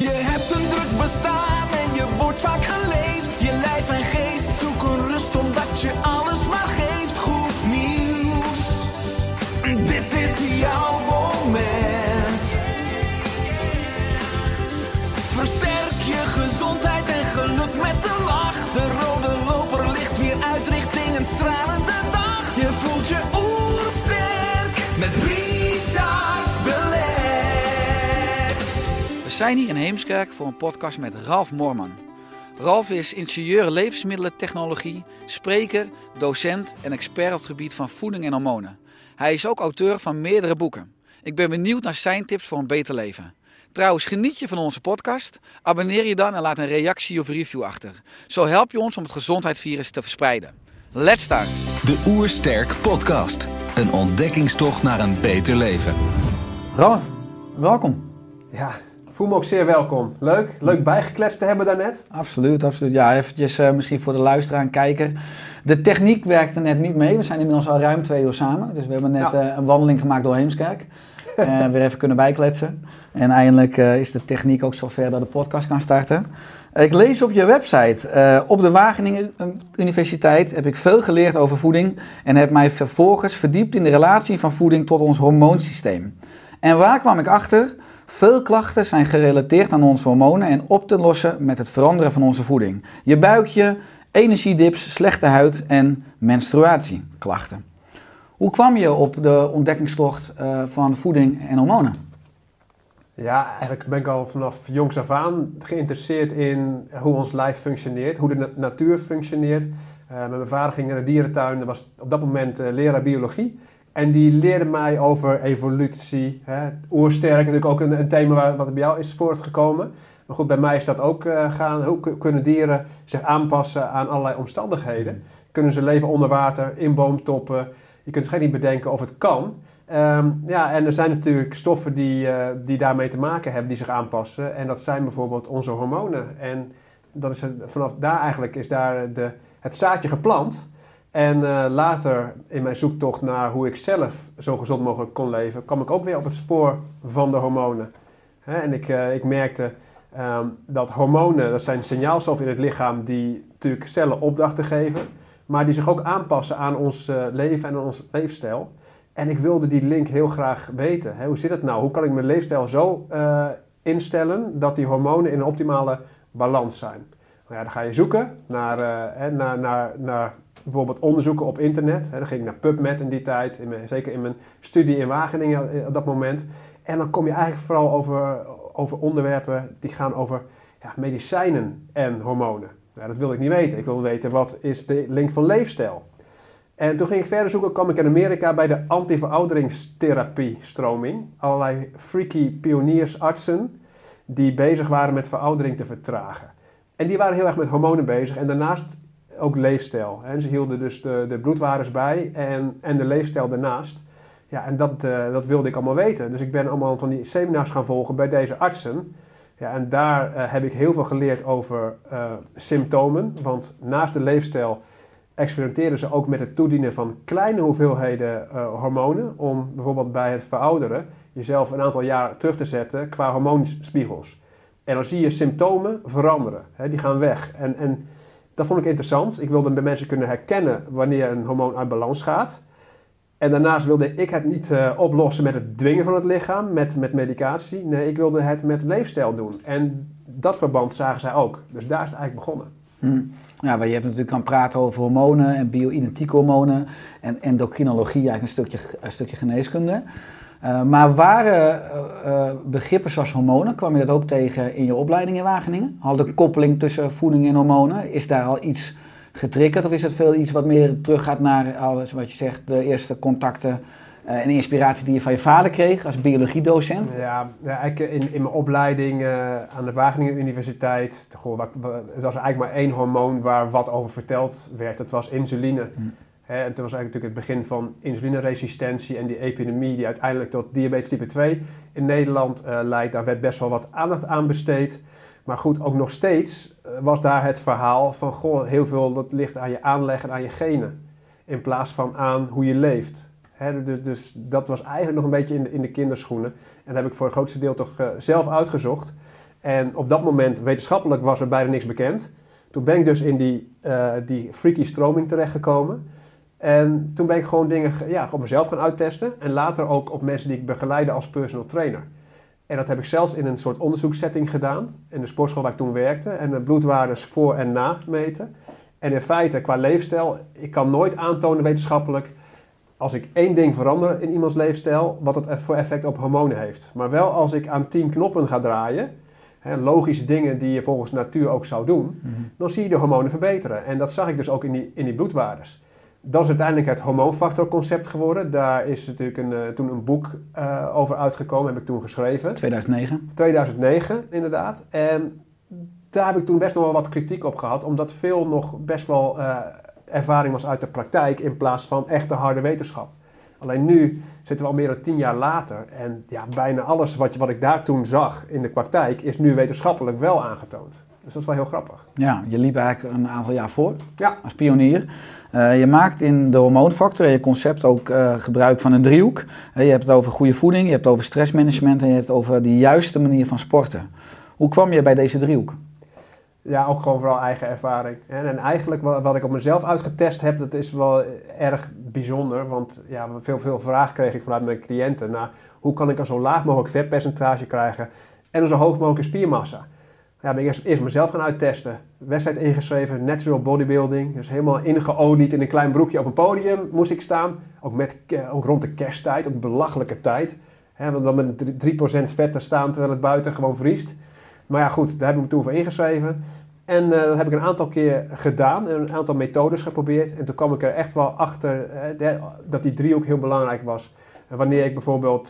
Je hebt een druk bestaan en je wordt zijn hier in Heemskerk voor een podcast met Ralf Moorman. Ralf is ingenieur levensmiddelentechnologie, spreker, docent en expert op het gebied van voeding en hormonen. Hij is ook auteur van meerdere boeken. Ik ben benieuwd naar zijn tips voor een beter leven. Trouwens, geniet je van onze podcast? Abonneer je dan en laat een reactie of review achter. Zo help je ons om het gezondheidsvirus te verspreiden. Let's start! De Oersterk Podcast. Een ontdekkingstocht naar een beter leven. Ralf, welkom. Ja, voel me ook zeer welkom. Leuk, leuk bijgekletst te hebben daarnet. Absoluut, absoluut. Ja, eventjes eh, misschien voor de luisteraar en kijker. De techniek werkte net niet mee. We zijn inmiddels al ruim twee uur samen. Dus we hebben net Ja. eh, een wandeling gemaakt door Heemskerk. Eh, weer even kunnen bijkletsen. En eindelijk is de techniek ook zover dat de podcast kan starten. Ik lees op je website. op de Wageningen Universiteit heb ik veel geleerd over voeding. En heb mij vervolgens verdiept in de relatie van voeding tot ons hormoonsysteem. En waar kwam ik achter? Veel klachten zijn gerelateerd aan onze hormonen en op te lossen met het veranderen van onze voeding. Je buikje, energiedips, slechte huid en menstruatieklachten. Hoe kwam je op de ontdekkingstocht eh, van voeding en hormonen? Ja, eigenlijk ben ik al vanaf jongs af aan geïnteresseerd in hoe ons lijf functioneert, hoe de na- natuur functioneert. Eh, mijn vader ging naar de dierentuin, dat was op dat moment eh, leraar biologie. En die leerde mij over evolutie. Hè. Oersterk natuurlijk ook een, een thema waar, wat bij jou is voortgekomen. Maar goed, bij mij is dat ook eh, gaan. Hoe ku- kunnen dieren zich aanpassen aan allerlei omstandigheden? Kunnen ze leven onder water, in boomtoppen? Je kunt geen niet bedenken of het kan. Ehm, ja, en er zijn natuurlijk stoffen die, eh, die daarmee te maken hebben, die zich aanpassen. En dat zijn bijvoorbeeld onze hormonen. En dat is vanaf daar eigenlijk is daar de, het zaadje geplant. En eh, later in mijn zoektocht naar hoe ik zelf zo gezond mogelijk kon leven, kwam ik ook weer op het spoor van de hormonen. Hè, en ik, eh, ik merkte ehm, dat hormonen, dat zijn signaalstoffen in het lichaam die natuurlijk cellen opdrachten geven, maar die zich ook aanpassen aan ons eh, leven en aan ons leefstijl. En ik wilde die link heel graag weten. Hè, hoe zit het nou? Hoe kan ik mijn leefstijl zo instellen dat die hormonen in een optimale balans zijn? Nou ja, dan ga je zoeken naar, eh, naar, naar, naar bijvoorbeeld onderzoeken op internet. Dan ging ik naar PubMed in die tijd, in mijn, zeker in mijn studie in Wageningen eh, op dat moment. En dan kom je eigenlijk vooral over, over onderwerpen die gaan over ja, medicijnen en hormonen. Nou, dat wilde ik niet weten. Ik wilde weten wat is de link van leefstijl. En toen ging ik verder zoeken, kwam ik in Amerika bij de anti-verouderingstherapie-stroming. Allerlei freaky pioniersartsen die bezig waren met veroudering te vertragen. En die waren heel erg met hormonen bezig en daarnaast ook leefstijl. En ze hielden dus de, de bloedwaardes bij en, en de leefstijl daarnaast. Ja, en dat, eh, dat wilde ik allemaal weten. Dus ik ben allemaal van die seminars gaan volgen bij deze artsen. Ja, en daar eh, heb ik heel veel geleerd over eh, symptomen. Want naast de leefstijl experimenteren ze ook met het toedienen van kleine hoeveelheden hormonen. Om bijvoorbeeld bij het verouderen jezelf een aantal jaar terug te zetten qua hormoonspiegels. En dan zie je symptomen veranderen. Hè, die gaan weg. En, en dat vond ik interessant. Ik wilde bij mensen kunnen herkennen wanneer een hormoon uit balans gaat. En daarnaast wilde ik het niet eh, oplossen met het dwingen van het lichaam, met, met medicatie. Nee, ik wilde het met leefstijl doen. En dat verband zagen zij ook. Dus daar is het eigenlijk begonnen. Hm. Ja, waar je hebt natuurlijk kan praten over hormonen en bio-identieke hormonen en endocrinologie, eigenlijk een stukje, een stukje geneeskunde. Eh, maar waren eh, eh, begrippen zoals hormonen, kwam je dat ook tegen in je opleiding in Wageningen? Had een koppeling tussen voeding en hormonen? Is daar al iets getriggerd of is het veel iets wat meer teruggaat naar alles wat je zegt, de eerste contacten een inspiratie die je van je vader kreeg als biologiedocent? Ja, ja eigenlijk in, in mijn opleiding aan de Wageningen Universiteit, goh, het was eigenlijk maar één hormoon waar wat over verteld werd. Dat was insuline. Hm. Hè, en toen was eigenlijk natuurlijk het begin van insulineresistentie en die epidemie die uiteindelijk tot diabetes type 2 in Nederland eh, leidt. Daar werd best wel wat aandacht aan besteed. Maar goed, ook nog steeds eh, was daar het verhaal van, goh, heel veel dat ligt aan je aanleg en aan je genen. In plaats van aan hoe je leeft. Hè, dus, dus dat was eigenlijk nog een beetje in de, in de kinderschoenen. En dat heb ik voor het grootste deel toch eh, zelf uitgezocht. En op dat moment, wetenschappelijk, was er bijna niks bekend. Toen ben ik dus in die, die freaky stroming terechtgekomen. En toen ben ik gewoon dingen ge- ja, op mezelf gaan uittesten. En later ook op mensen die ik begeleide als personal trainer. En dat heb ik zelfs in een soort onderzoekssetting gedaan. In de sportschool waar ik toen werkte. En de bloedwaardes voor en na meten. En in feite, qua leefstijl, ik kan nooit aantonen wetenschappelijk... als ik één ding verander in iemands leefstijl... wat het voor effect op hormonen heeft. Maar wel als ik aan tien knoppen ga draaien... Hè, logische dingen die je volgens natuur ook zou doen... dan zie je de hormonen verbeteren. En dat zag ik dus ook in die, in die bloedwaardes. Dat is uiteindelijk het hormoonfactorconcept geworden. Daar is natuurlijk een, eh, toen een boek eh, over uitgekomen, heb ik toen geschreven. 2009. 2009 inderdaad. En daar heb ik toen best nog wel wat kritiek op gehad, omdat veel nog best wel eh, ervaring was uit de praktijk in plaats van echte harde wetenschap. Alleen nu zitten we al meer dan tien jaar later en ja, bijna alles wat, je, wat ik daar toen zag in de praktijk is nu wetenschappelijk wel aangetoond. Dus dat is wel heel grappig. Ja, je liep eigenlijk een aantal jaar voor Ja. als pionier. Eh, je maakt in de hormoonfactor en je concept ook eh, gebruik van een driehoek. Eh, je hebt het over goede voeding, je hebt het over stressmanagement en je hebt het over de juiste manier van sporten. Hoe kwam je bij deze driehoek? Ja, ook gewoon vooral eigen ervaring. En, en eigenlijk wat, wat ik op mezelf uitgetest heb, dat is wel erg bijzonder. Want ja, veel, veel vragen kreeg ik vanuit mijn cliënten. naar hoe kan ik een zo laag mogelijk vetpercentage krijgen en een zo hoog mogelijke spiermassa? Ja, ben ik eerst, eerst mezelf gaan uittesten. Wedstrijd ingeschreven, natural bodybuilding. Dus helemaal ingeolied in een klein broekje op een podium moest ik staan. Ook, met, ook rond de kersttijd, ook belachelijke tijd. Hè, want dan met drie- 3% vet te staan terwijl het buiten gewoon vriest. Maar ja, goed, daar heb ik me toen voor ingeschreven. En eh, dat heb ik een aantal keer gedaan en een aantal methodes geprobeerd. En toen kwam ik er echt wel achter eh, dat die driehoek heel belangrijk was. Wanneer ik bijvoorbeeld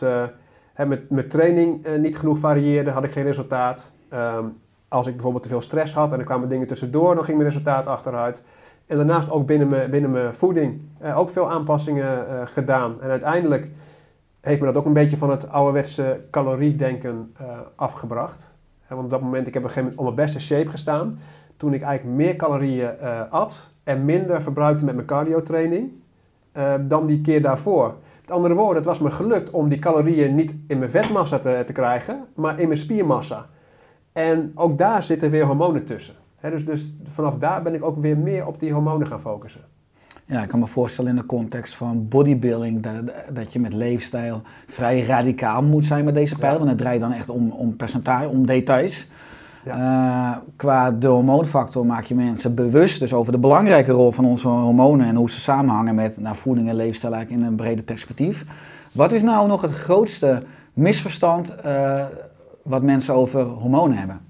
hè, met, met training niet genoeg varieerde, had ik geen resultaat. Ehm, als ik bijvoorbeeld te veel stress had en er kwamen dingen tussendoor, dan ging mijn resultaat achteruit. En daarnaast ook binnen mijn, binnen mijn voeding eh, ook veel aanpassingen eh, gedaan. En uiteindelijk heeft me dat ook een beetje van het ouderwetse caloriedenken eh, afgebracht. Hè, want op dat moment, ik heb op een gegeven moment op mijn beste shape gestaan. Toen ik eigenlijk meer calorieën eh, at en minder verbruikte met mijn cardiotraining eh, dan die keer daarvoor. Met andere woorden, het was me gelukt om die calorieën niet in mijn vetmassa te, te krijgen, maar in mijn spiermassa. En ook daar zitten weer hormonen tussen. Dus, dus vanaf daar ben ik ook weer meer op die hormonen gaan focussen. Ja, ik kan me voorstellen in de context van bodybuilding dat, dat je met leefstijl vrij radicaal moet zijn met deze pijl. Ja. Want het draait dan echt om, om percentage, om details. Eh, qua de hormoonfactor maak je mensen bewust dus over de belangrijke rol van onze hormonen en hoe ze samenhangen met nou, voeding en leefstijl eigenlijk in een breder perspectief. Wat is nou nog het grootste misverstand eh, wat mensen over hormonen hebben?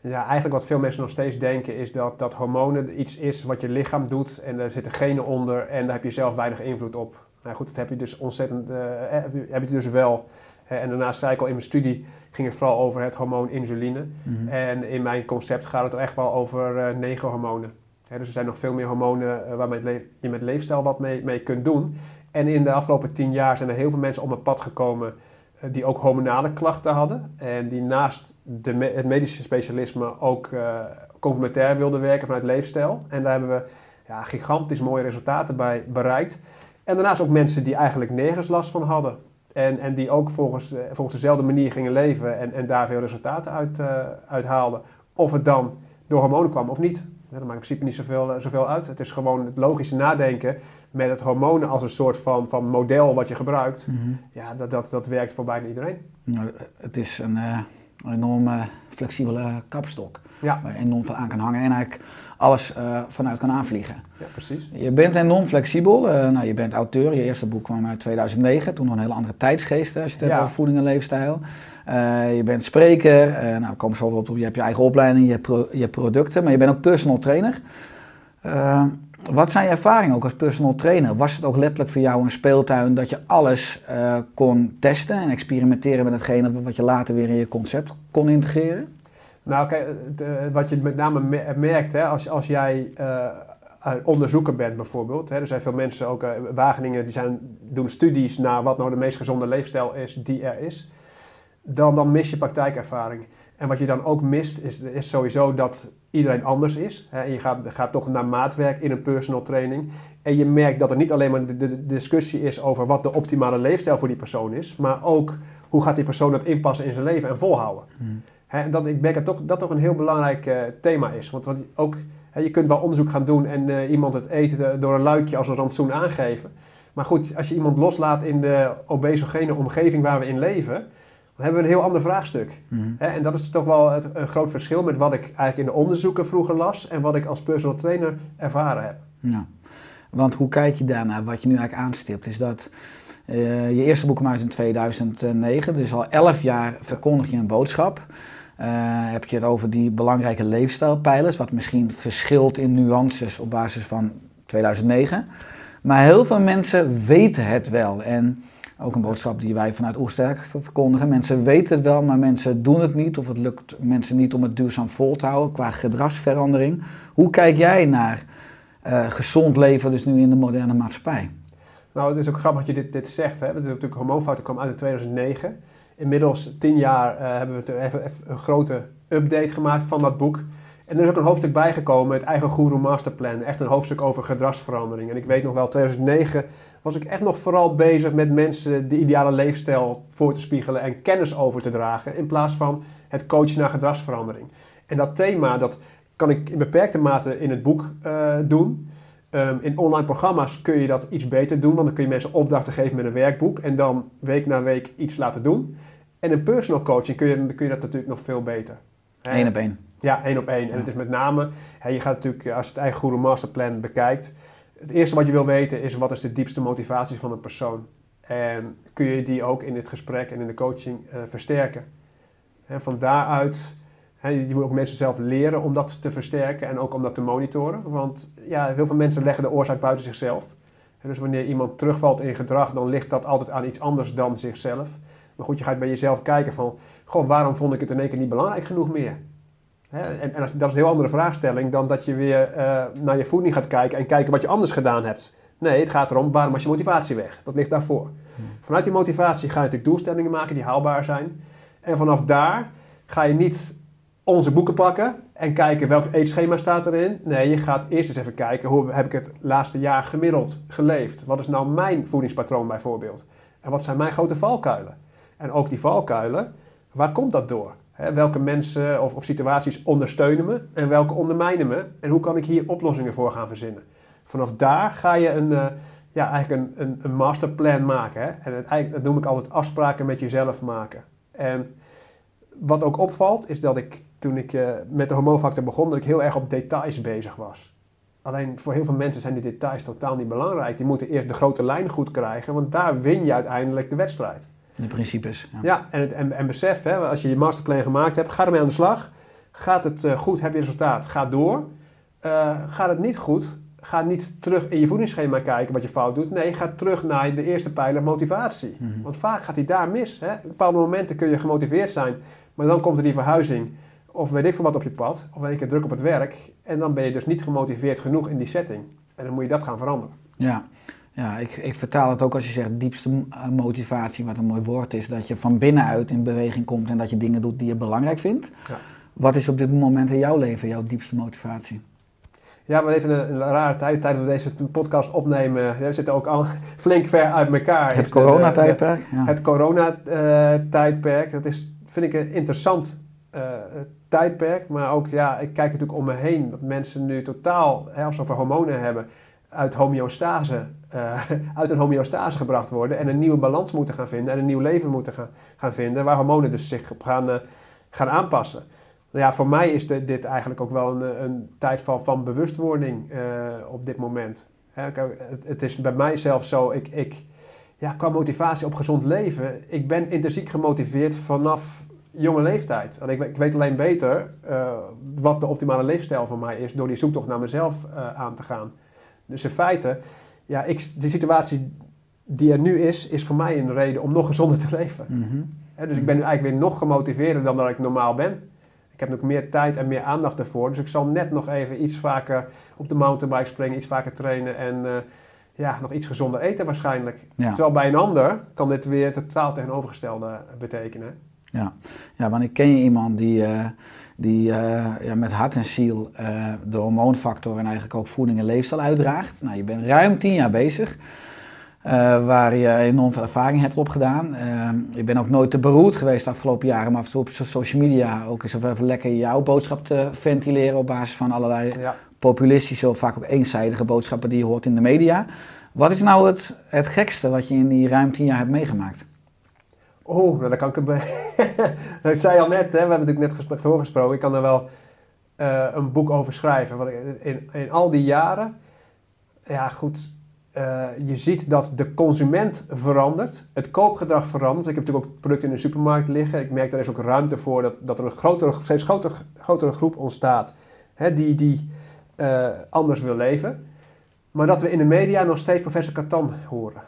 Ja, eigenlijk wat veel mensen nog steeds denken is dat, dat hormonen iets is wat je lichaam doet en er zitten genen onder en daar heb je zelf weinig invloed op. Nou goed, dat heb je dus ontzettend, eh, heb, je, heb je dus wel. Eh, en daarnaast zei ik al in mijn studie ging het vooral over het hormoon insuline. En in mijn concept gaat het er echt wel over eh, negen hormonen. Hè, dus er zijn nog veel meer hormonen eh, waarmee je met leefstijl wat mee, mee kunt doen. En in de afgelopen tien jaar zijn er heel veel mensen op mijn pad gekomen eh, die ook hormonale klachten hadden. En die naast de het medische specialisme ook eh, complementair wilden werken vanuit leefstijl. En daar hebben we ja, gigantisch mooie resultaten bij bereikt. En daarnaast ook mensen die eigenlijk nergens last van hadden. En, en die ook volgens, eh, volgens dezelfde manier gingen leven en, en daar veel resultaten uit, eh, uit haalden. Of het dan door hormonen kwam of niet. Dat maakt in principe niet zoveel, eh, zoveel uit. Het is gewoon het logische nadenken met het hormonen als een soort van, van model wat je gebruikt. Ja, dat, dat, dat werkt voor bijna iedereen. Nou, het is een eh, enorm eh, flexibele kapstok Ja, waar je enorm veel aan kan hangen en eigenlijk alles eh, vanuit kan aanvliegen. ja precies. Je bent enorm flexibel. Eh, nou, je bent auteur. Je eerste boek kwam uit 2009. Toen nog een hele andere tijdsgeest als je het hebt Ja. over voeding en leefstijl. Eh, je bent spreker. Nou, kom zo op. Je hebt je eigen opleiding, je hebt, pro- je hebt producten. Maar je bent ook personal trainer. Wat zijn je ervaringen ook als personal trainer? Was het ook letterlijk voor jou een speeltuin dat je alles kon testen en experimenteren met hetgene wat je later weer in je concept kon integreren? Nou, kijk, eh, wat je met name me- merkt, hè, als, als jij eh, onderzoeker bent bijvoorbeeld. Hè, er zijn veel mensen, ook uh, Wageningen, die zijn, doen studies naar wat nou de meest gezonde leefstijl is die er is. Dan, dan mis je praktijkervaring. En wat je dan ook mist, is, is sowieso dat iedereen anders is. Hè, en je gaat, gaat toch naar maatwerk in een personal training. En je merkt dat er niet alleen maar de discussie is over wat de optimale leefstijl voor die persoon is, maar ook hoe gaat die persoon dat inpassen in zijn leven en volhouden. Hmm. Hè, dat, ik merk dat toch, dat toch een heel belangrijk uh, thema is. Want wat ook, hè, je kunt wel onderzoek gaan doen en uh, iemand het eten door een luikje als een rantsoen aangeven. Maar goed, als je iemand loslaat in de obesogene omgeving waar we in leven, dan hebben we een heel ander vraagstuk. Mhm. Hè, en dat is toch wel het, een groot verschil met wat ik eigenlijk in de onderzoeken vroeger las en wat ik als personal trainer ervaren heb. Ja. Want hoe kijk je daarnaar? Wat je nu eigenlijk aanstipt, is dat uh, je eerste boek kwam uit in 2009, dus al 11 jaar verkondig je een boodschap. Uh, heb je het over die belangrijke leefstijlpijlers, wat misschien verschilt in nuances op basis van 2009. Maar heel veel mensen weten het wel. En ook een boodschap die wij vanuit Oersterk verkondigen. Mensen weten het wel, maar mensen doen het niet. Of het lukt mensen niet om het duurzaam vol te houden qua gedragsverandering. Hoe kijk jij naar uh, gezond leven, dus nu in de moderne maatschappij? Nou, het is ook grappig dat je dit, zegt. Hè? Dat is natuurlijk hormoonfouten kwam uit in 2009. Inmiddels tien jaar uh, hebben we even, even een grote update gemaakt van dat boek. En er is ook een hoofdstuk bijgekomen, het eigen Guru Masterplan. Echt een hoofdstuk over gedragsverandering. En ik weet nog wel, 2009 was ik echt nog vooral bezig met mensen de ideale leefstijl voor te spiegelen en kennis over te dragen. In plaats van het coachen naar gedragsverandering. En dat thema, dat kan ik in beperkte mate in het boek uh, doen. Um, in online programma's kun je dat iets beter doen, want dan kun je mensen opdrachten geven met een werkboek en dan week na week iets laten doen. En in personal coaching kun je, kun je dat natuurlijk nog veel beter. Eén op één. Ja, één op één. En het is met name, hè, je gaat natuurlijk, als je het eigen Guru Masterplan bekijkt, het eerste wat je wil weten is wat is de diepste motivatie van een persoon. En kun je die ook in dit gesprek en in de coaching uh, versterken. En van daaruit, hè, je moet ook mensen zelf leren om dat te versterken en ook om dat te monitoren. Want ja, heel veel mensen leggen de oorzaak buiten zichzelf. En dus wanneer iemand terugvalt in gedrag, dan ligt dat altijd aan iets anders dan zichzelf. Maar goed, je gaat bij jezelf kijken van, goh, waarom vond ik het in één keer niet belangrijk genoeg meer? Hè? En, en als, dat is een heel andere vraagstelling dan dat je weer uh, naar je voeding gaat kijken en kijken wat je anders gedaan hebt. Nee, het gaat erom, waarom was je motivatie weg? Dat ligt daarvoor. Hmm. Vanuit die motivatie ga je natuurlijk doelstellingen maken die haalbaar zijn. En vanaf daar ga je niet onze boeken pakken en kijken welk eetschema staat erin. Nee, je gaat eerst eens even kijken, hoe heb ik het laatste jaar gemiddeld geleefd? Wat is nou mijn voedingspatroon bijvoorbeeld? En wat zijn mijn grote valkuilen? En ook die valkuilen, waar komt dat door? Welke mensen of, of, situaties ondersteunen me en welke ondermijnen me? En hoe kan ik hier oplossingen voor gaan verzinnen? Vanaf daar ga je een, uh, ja, eigenlijk een, een, masterplan maken. Hè? En dat noem ik altijd afspraken met jezelf maken. En wat ook opvalt, is dat ik toen ik uh, met de hormoonfactor begon, dat ik heel erg op details bezig was. Alleen voor heel veel mensen zijn die details totaal niet belangrijk. Die moeten eerst de grote lijn goed krijgen, want daar win je uiteindelijk de wedstrijd. De principes. Ja, ja en, het, en, en besef, hè, als je je masterplan gemaakt hebt, ga ermee aan de slag. Gaat het uh, goed, heb je resultaat, ga door. Uh, gaat het niet goed, ga niet terug in je voedingsschema kijken wat je fout doet. Nee, ga terug naar de eerste pijler motivatie. Mhm. Want vaak gaat die daar mis. Hè. Op bepaalde momenten kun je gemotiveerd zijn, maar dan komt er die verhuizing of weet ik veel wat op je pad, of een keer druk op het werk. En dan ben je dus niet gemotiveerd genoeg in die setting. En dan moet je dat gaan veranderen. Ja, ja ik, ik vertaal het ook als je zegt diepste motivatie, wat een mooi woord is, dat je van binnenuit in beweging komt en dat je dingen doet die je belangrijk vindt. Ja. Wat is op dit moment in jouw leven jouw diepste motivatie? Ja, we leven een, een rare tijd. Tijdens we deze podcast opnemen, we zitten ook al flink ver uit elkaar. Het coronatijdperk. Ja. Het coronatijdperk, dat is, vind ik een interessant uh, tijdperk. Maar ook, ja, ik kijk natuurlijk om me heen. Dat mensen nu totaal, hè, als ze over hormonen hebben, uit homeostase, uh, uit een homeostase gebracht worden. En een nieuwe balans moeten gaan vinden. En een nieuw leven moeten gaan, vinden. Waar hormonen dus zich gaan, uh, gaan aanpassen. Nou ja, voor mij is dit eigenlijk ook wel een, een tijd van, van bewustwording uh, op dit moment. Het, is bij mij zelfs zo, ik, ik, ja, qua motivatie op gezond leven, ik ben intrinsiek gemotiveerd vanaf jonge leeftijd. En ik, ik weet alleen beter wat de optimale leefstijl voor mij is door die zoektocht naar mezelf aan te gaan. Dus in feite, ja, ik, de situatie die er nu is, is voor mij een reden om nog gezonder te leven. Mhm. Dus ik ben nu eigenlijk weer nog gemotiveerder dan dat ik normaal ben. Ik heb nog meer tijd en meer aandacht ervoor. Dus ik zal net nog even iets vaker op de mountainbike springen, iets vaker trainen en eh, ja, nog iets gezonder eten waarschijnlijk. Ja. Terwijl bij een ander kan dit weer totaal tegenovergestelde betekenen. Ja. ja, want ik ken je iemand die, eh, die eh, ja, met hart en ziel eh, de hormoonfactor en eigenlijk ook voeding en leefstijl uitdraagt. Nou, je bent ruim tien jaar bezig. eh, waar je enorm veel ervaring hebt opgedaan. Je bent ook nooit te beroerd geweest de afgelopen jaren, maar af en toe op so- social media ook eens even lekker jouw boodschap te ventileren op basis van allerlei Ja. populistische of vaak ook eenzijdige boodschappen die je hoort in de media. Wat is nou het, het gekste wat je in die ruim tien jaar hebt meegemaakt? Oh, nou, daar kan ik hem. dat zei al net, hè, we hebben natuurlijk net gesprek doorgesproken. Ik kan er wel eh, een boek over schrijven. Want in, in al die jaren, ja goed, eh, je ziet dat de consument verandert, het koopgedrag verandert. Ik heb natuurlijk ook producten in de supermarkt liggen. Ik merk daar is ook ruimte voor dat, dat er een grotere, steeds grotere, groep ontstaat hè, die, die eh, anders wil leven. Maar dat we in de media nog steeds professor Catan horen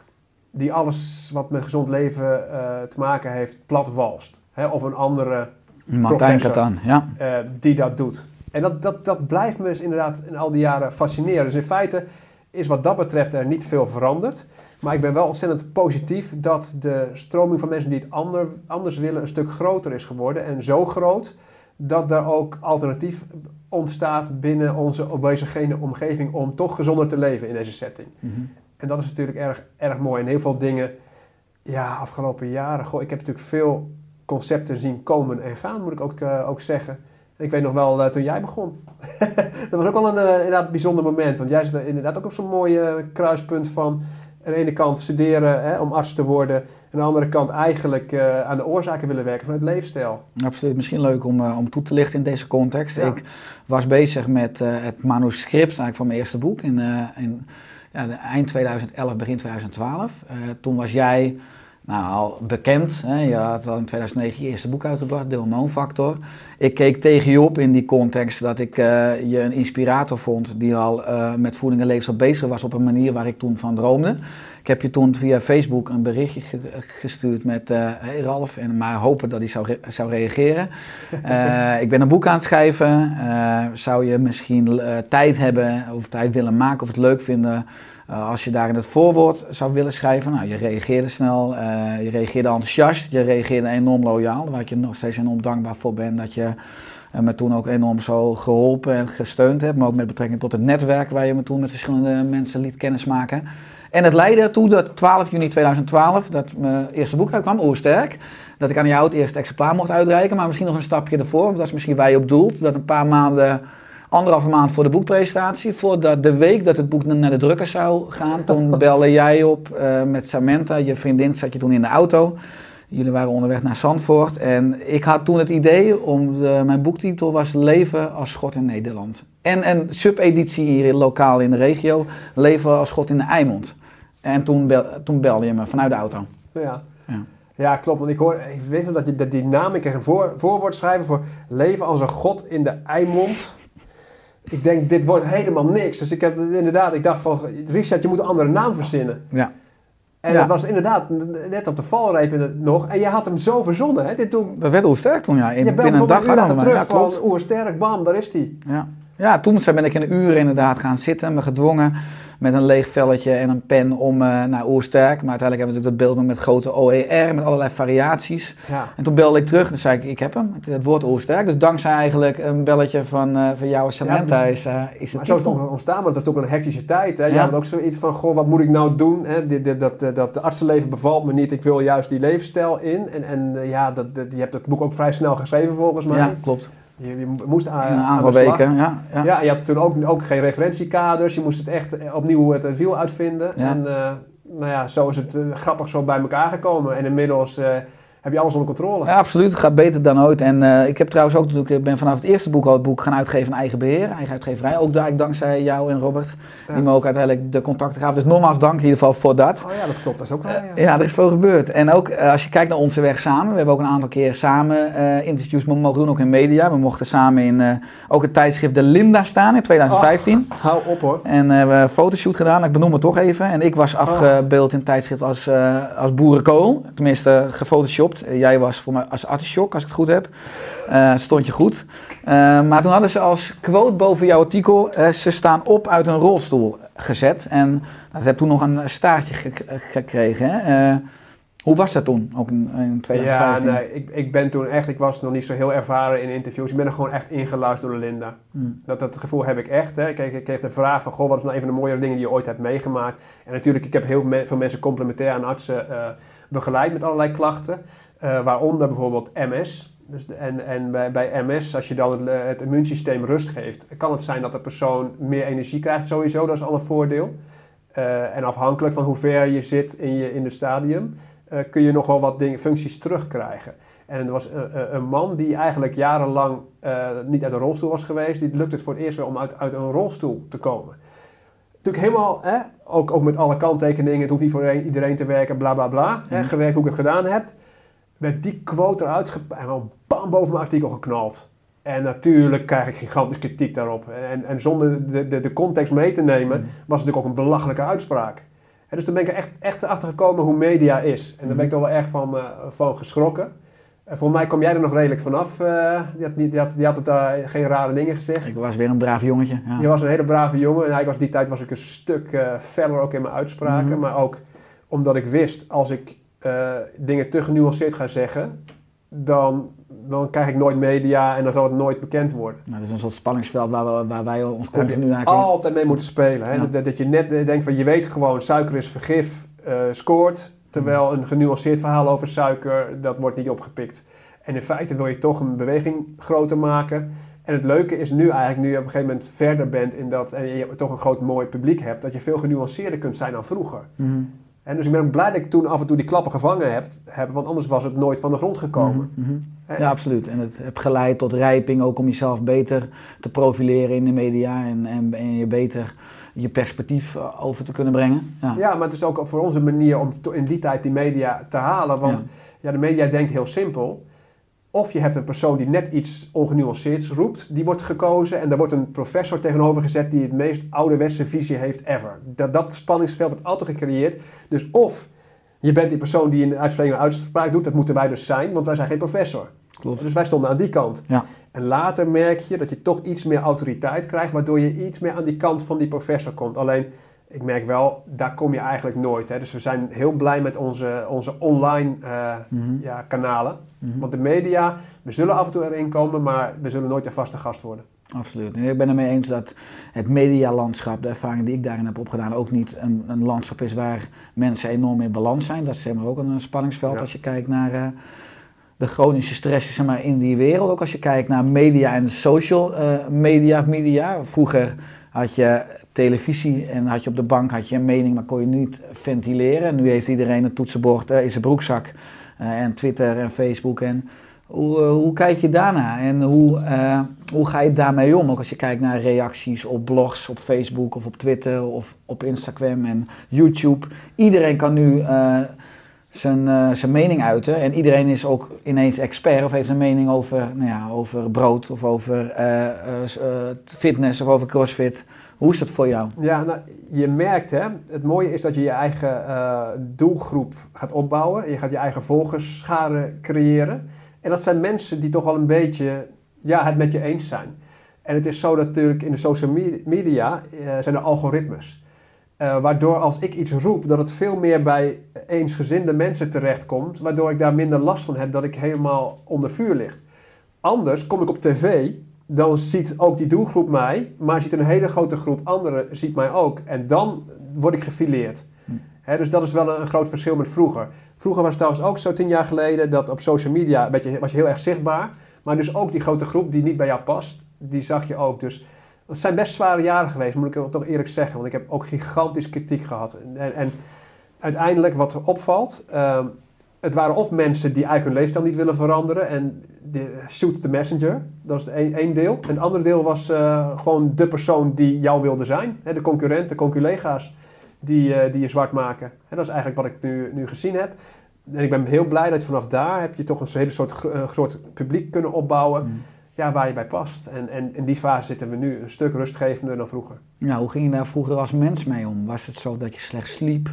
die alles wat met gezond leven eh, te maken heeft platwalst. Hè? Of een andere Martijn. Katan, ja. eh, die dat doet. En dat, dat, dat blijft me dus inderdaad in al die jaren fascineren. Dus in feite is wat dat betreft er niet veel veranderd. Maar ik ben wel ontzettend positief dat de stroming van mensen die het ander, anders willen een stuk groter is geworden. En zo groot dat er ook alternatief ontstaat binnen onze obesogene omgeving om toch gezonder te leven in deze setting. Mhm. En dat is natuurlijk erg, erg mooi. En heel veel dingen, ja, afgelopen jaren. Goh, ik heb natuurlijk veel concepten zien komen en gaan, moet ik ook, eh, ook zeggen. En ik weet nog wel, eh, toen jij begon. dat was ook wel een eh, inderdaad bijzonder moment. Want jij zit inderdaad ook op zo'n mooi kruispunt van... aan de ene kant studeren hè, om arts te worden... en aan de andere kant eigenlijk aan de oorzaken willen werken van het leefstijl. Absoluut. Misschien leuk om, om toe te lichten in deze context. Ja. Ik was bezig met het manuscript eigenlijk van mijn eerste boek in ja, eind 2011, begin 2012. Eh, toen was jij nou, al bekend. Hè? Je had al in 2009 je eerste boek uitgebracht, De Hormoonfactor. Ik keek tegen je op in die context dat ik eh, je een inspirator vond die al eh, met voeding en leefstijl bezig was op een manier waar ik toen van droomde. Ik heb je toen via Facebook een berichtje ge- gestuurd met, eh hey Ralf, en maar hopen dat hij zou, re- zou reageren. Eh, ik ben een boek aan het schrijven. Eh, zou je misschien tijd hebben of tijd willen maken of het leuk vinden als je daar in het voorwoord zou willen schrijven? Nou, je reageerde snel, je reageerde enthousiast, je reageerde enorm loyaal, waar ik je nog steeds enorm dankbaar voor ben dat je me toen ook enorm zo geholpen en gesteund hebt, maar ook met betrekking tot het netwerk waar je me toen met verschillende mensen liet kennismaken. En het leidde ertoe dat 12 juni 2012, dat mijn eerste boek uitkwam, Oersterk, dat ik aan jou het eerste exemplaar mocht uitreiken, maar misschien nog een stapje ervoor, want dat is misschien waar je op doelt, dat een paar maanden, anderhalve maand voor de boekpresentatie, voordat de week dat het boek naar de drukker zou gaan, toen belde jij op eh, met Samantha, je vriendin zat je toen in de auto. Jullie waren onderweg naar Zandvoort en ik had toen het idee om, de, mijn boektitel was Leven als God in Nederland. En een subeditie hier lokaal in de regio, Leven als God in de Eimond. En toen, bel, toen belde je me vanuit de auto. Ja. Ja. Ja, klopt. Want ik, hoor, ik weet nog dat je dat die naam, ik kreeg een voor, voorwoord schrijven voor leven als een god in de Eimond. Ik denk, dit wordt helemaal niks. Dus ik heb inderdaad, ik dacht van, Richard, je moet een andere naam verzinnen. Ja. En Ja. dat was inderdaad net op de valreep het nog. En je had hem zo verzonnen. Hè? Dit toen, Dat werd hoe sterk toen, ja. In, je binnen een tot een dag uur terug ja, klopt. van oersterk, bam, daar is hij. Ja. ja, toen ben ik in een uur inderdaad gaan zitten, me gedwongen met een leeg velletje en een pen om eh naar Oersterk. Maar uiteindelijk hebben we natuurlijk dat beeld met grote OER, met allerlei variaties. Ja. En toen belde ik terug en zei ik, ik heb hem, het woord Oersterk. Dus dankzij eigenlijk een belletje van, eh, van jou Samantha is, eh is het Maar zo is het ontstaan, want het was ook een hectische tijd. Hè? Je Ja. had ook zoiets van, goh, wat moet ik nou doen? Hè? Dit, dit, dat, dat artsenleven bevalt me niet, ik wil juist die levensstijl in. En, en ja, dat, dat- je hebt het boek ook vrij snel geschreven volgens mij. Ja, klopt. Je, je moest aan, een aan aantal weken, ja. ja. Ja, je had toen ook, ook geen referentiekaders. Je moest het echt eh, opnieuw het, het wiel uitvinden. Ja. En eh, nou ja, zo is het eh, grappig zo bij elkaar gekomen. En inmiddels, heb je alles onder controle. Ja, absoluut. Het gaat beter dan ooit. En eh, ik heb trouwens ook natuurlijk, ik ben vanaf het eerste boek al het boek gaan uitgeven in eigen beheer, eigen uitgeverij. Ook daar, dankzij jou en Robert, Ja. die me ook uiteindelijk de contacten gaven. Dus nogmaals dank in ieder geval voor dat. Oh ja, dat klopt. Dat is ook wel. Ja. Ja, er is veel gebeurd. En ook eh, als je kijkt naar onze weg samen. We hebben ook een aantal keer samen eh, interviews mo- mogen doen, ook in media. We mochten samen in eh, ook het tijdschrift De Linda staan in 2015. Hou op hoor. En eh, we hebben een fotoshoot gedaan, ik benoem het toch even. En ik was afgebeeld in het tijdschrift als, eh, als boerenkool. Tenminste, gefotoshopt. Jij was voor mij als artichok, als ik het goed heb. Eh, stond je goed. Eh, maar toen hadden ze als quote boven jouw artikel... eh, ze staan op uit een rolstoel gezet. En dat heb toen nog een staartje gek- gekregen. Hè? Hoe was dat toen, ook in, in Ja, 2015? nee, ik, ik ben toen echt, ik was nog niet zo heel ervaren in interviews. Ik ben er gewoon echt ingeluisterd door Linda. Hmm. Dat, dat gevoel heb ik echt. Hè. Ik, kreeg, ik kreeg de vraag van, goh, wat is nou een van de mooiere dingen die je ooit hebt meegemaakt? En natuurlijk, ik heb heel veel mensen complementair aan artsen begeleid met allerlei klachten. Eh, waaronder bijvoorbeeld MS. Dus, en en bij, MS, als je dan het, eh, het immuunsysteem rust geeft, kan het zijn dat de persoon meer energie krijgt sowieso. Dat is al een voordeel. Eh, en afhankelijk van hoe ver je zit in, je, in het stadium, kun je nog wel wat dingen, functies terugkrijgen. En er was een, een- man die eigenlijk jarenlang niet uit een rolstoel was geweest. Die lukte het voor het eerst weer om uit, uit een rolstoel te komen. Natuurlijk helemaal, hè, ook, ook met alle kanttekeningen. Het hoeft niet voor iedereen- te werken, bla bla bla. Hè, Mhm. gewerkt hoe ik het gedaan heb. Werd die quote eruit en gewoon bam boven mijn artikel geknald. En natuurlijk krijg ik gigantische kritiek daarop. En, en zonder de, de, de context mee te nemen, Mhm. was het natuurlijk ook een belachelijke uitspraak. Dus toen ben ik er echt, echt achter gekomen hoe media is. En daar ben ik toch wel erg van, eh, van geschrokken. En volgens mij kwam jij er nog redelijk vanaf. eh die, had niet, die, had, die had het daar geen rare dingen gezegd. Ik was weer een braaf jongetje. Ja. Je was een hele brave jongen. En eigenlijk was die tijd was ik een stuk eh feller ook in mijn uitspraken. Mhm. Maar ook omdat ik wist, als ik eh, dingen te genuanceerd ga zeggen, dan, dan krijg ik nooit media en dan zal het nooit bekend worden. Nou, dat is een soort spanningsveld waar, we, waar wij ons continu eigenlijk... altijd mee moeten spelen. Hè? Ja. Dat, dat je net denkt van je weet gewoon suiker is vergif, scoort. Terwijl een genuanceerd verhaal over suiker, dat wordt niet opgepikt. En in feite wil je toch een beweging groter maken. En het leuke is nu eigenlijk, nu je op een gegeven moment verder bent in dat en je toch een groot mooi publiek hebt, dat je veel genuanceerder kunt zijn dan vroeger. Mhm. En dus ik ben blij dat ik toen af en toe die klappen gevangen heb, heb want anders was het nooit van de grond gekomen. Mhm, mhm. Ja, absoluut. En het heeft geleid tot rijping, ook om jezelf beter te profileren in de media en, en, en je beter je perspectief eh, over te kunnen brengen. Ja. Ja, maar het is ook voor ons een manier om in die tijd die media te halen. Want Ja. ja. de media denkt heel simpel. Of je hebt een persoon die net iets ongenuanceerds roept, die wordt gekozen. En daar wordt een professor tegenover gezet die het meest ouderwetse visie heeft ever. Dat, dat spanningsveld wordt altijd gecreëerd. Dus of je bent die persoon die een uitspraak, een uitspraak doet, dat moeten wij dus zijn, want wij zijn geen professor. Klopt. Dus wij stonden aan die kant. Ja. En later merk je dat je toch iets meer autoriteit krijgt, waardoor je iets meer aan die kant van die professor komt. Alleen, ik merk wel, daar kom je eigenlijk nooit. Hè. Dus we zijn heel blij met onze, onze online eh, Mhm, ja, kanalen. mhm. Want de media, we zullen af en toe erin komen, maar we zullen nooit een vaste gast worden. Absoluut. En ik ben het mee eens dat het medialandschap, de ervaring die ik daarin heb opgedaan, ook niet een, een landschap is waar mensen enorm in balans zijn. Dat is zeg maar, ook een spanningsveld Ja. als je kijkt naar eh, de chronische stress zeg maar, in die wereld. Ook als je kijkt naar media en social eh, media, media. Vroeger had je televisie en had je op de bank had je een mening, maar kon je niet ventileren. Nu heeft iedereen een toetsenbord eh, in zijn broekzak. eh, en Twitter en Facebook en hoe, hoe kijk je daarna en hoe, hoe ga je daarmee om? Ook als je kijkt naar reacties op blogs, op Facebook of op Twitter of op Instagram en YouTube. Iedereen kan nu zijn, eh, zijn mening uiten en iedereen is ook ineens expert of heeft een mening over, nou ja, over brood of over eh, eh, fitness of over crossfit. Hoe is dat voor jou? Ja, nou, je merkt, hè, het mooie is dat je je eigen doelgroep gaat opbouwen. Je gaat je eigen volgersscharen creëren. En dat zijn mensen die toch wel een beetje ja, het met je eens zijn. En het is zo dat natuurlijk in de social me- media zijn er algoritmes. Eh, waardoor als ik iets roep, dat het veel meer bij eensgezinde mensen terechtkomt. Waardoor ik daar minder last van heb dat ik helemaal onder vuur ligt. Anders kom ik op tv, dan ziet ook die doelgroep mij, maar ziet een hele grote groep anderen ziet mij ook. En dan word ik gefileerd. Hm. Hè, dus dat is wel een, een groot verschil met vroeger. Vroeger was het trouwens ook zo tien jaar geleden dat op social media beetje, was je heel erg zichtbaar. Maar dus ook die grote groep die niet bij jou past, die zag je ook. Dus het zijn best zware jaren geweest, moet ik toch eerlijk zeggen. Want ik heb ook gigantisch kritiek gehad. En, en, uiteindelijk wat er opvalt, ehm, het waren of mensen die eigenlijk hun leefstijl niet willen veranderen en de, shoot the messenger, dat is één, deel. En het andere deel was eh, gewoon de persoon die jou wilde zijn. Hè, de concurrent, de conculega's die, eh, die je zwart maken. En dat is eigenlijk wat ik nu, nu gezien heb. En ik ben heel blij dat vanaf daar heb je toch een hele soort eh, groot publiek kunnen opbouwen. Mm. Ja, waar je bij past. En, en in die fase zitten we nu een stuk rustgevender dan vroeger. Ja, hoe ging je daar vroeger als mens mee om? Was het zo dat je slecht sliep?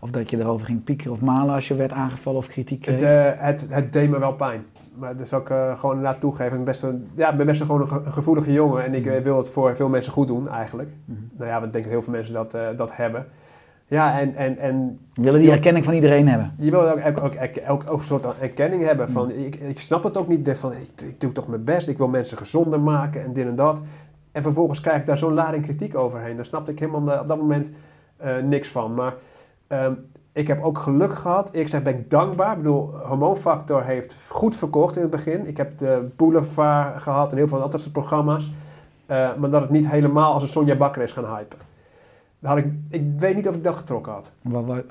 Of dat je erover ging piekeren of malen als je werd aangevallen of kritiek kreeg? Het, eh, het, het deed me wel pijn. Maar dat zal ik gewoon inderdaad toegeven. Ik ben best, een, ja, ik ben best een, gewoon een ge- een gevoelige jongen. En ik eh, wil het voor veel mensen goed doen eigenlijk. Mhm. Nou ja, want ik denk dat heel veel mensen dat, eh, dat hebben. Ja, en, en, en willen die erkenning van iedereen hebben. je wil ook, ook, ook, ook, soort erkenning hebben. Van, ik, ik snap het ook niet. de- Van, ik, ik doe toch mijn best. Ik wil mensen gezonder maken en dit en dat. En vervolgens krijg ik daar zo'n lading kritiek overheen. Daar snapte ik helemaal eh, op dat moment eh, niks van. Maar ehm, ik heb ook geluk gehad. Ik zeg, ben ik dankbaar. Ik bedoel, Hormoonfactor heeft goed verkocht in het begin. Ik heb de Boulevard gehad en heel veel andere programma's. Eh, maar dat het niet helemaal als een Sonja Bakker is gaan hypen. Had ik, ik weet niet of ik dat getrokken had. Wa- wa-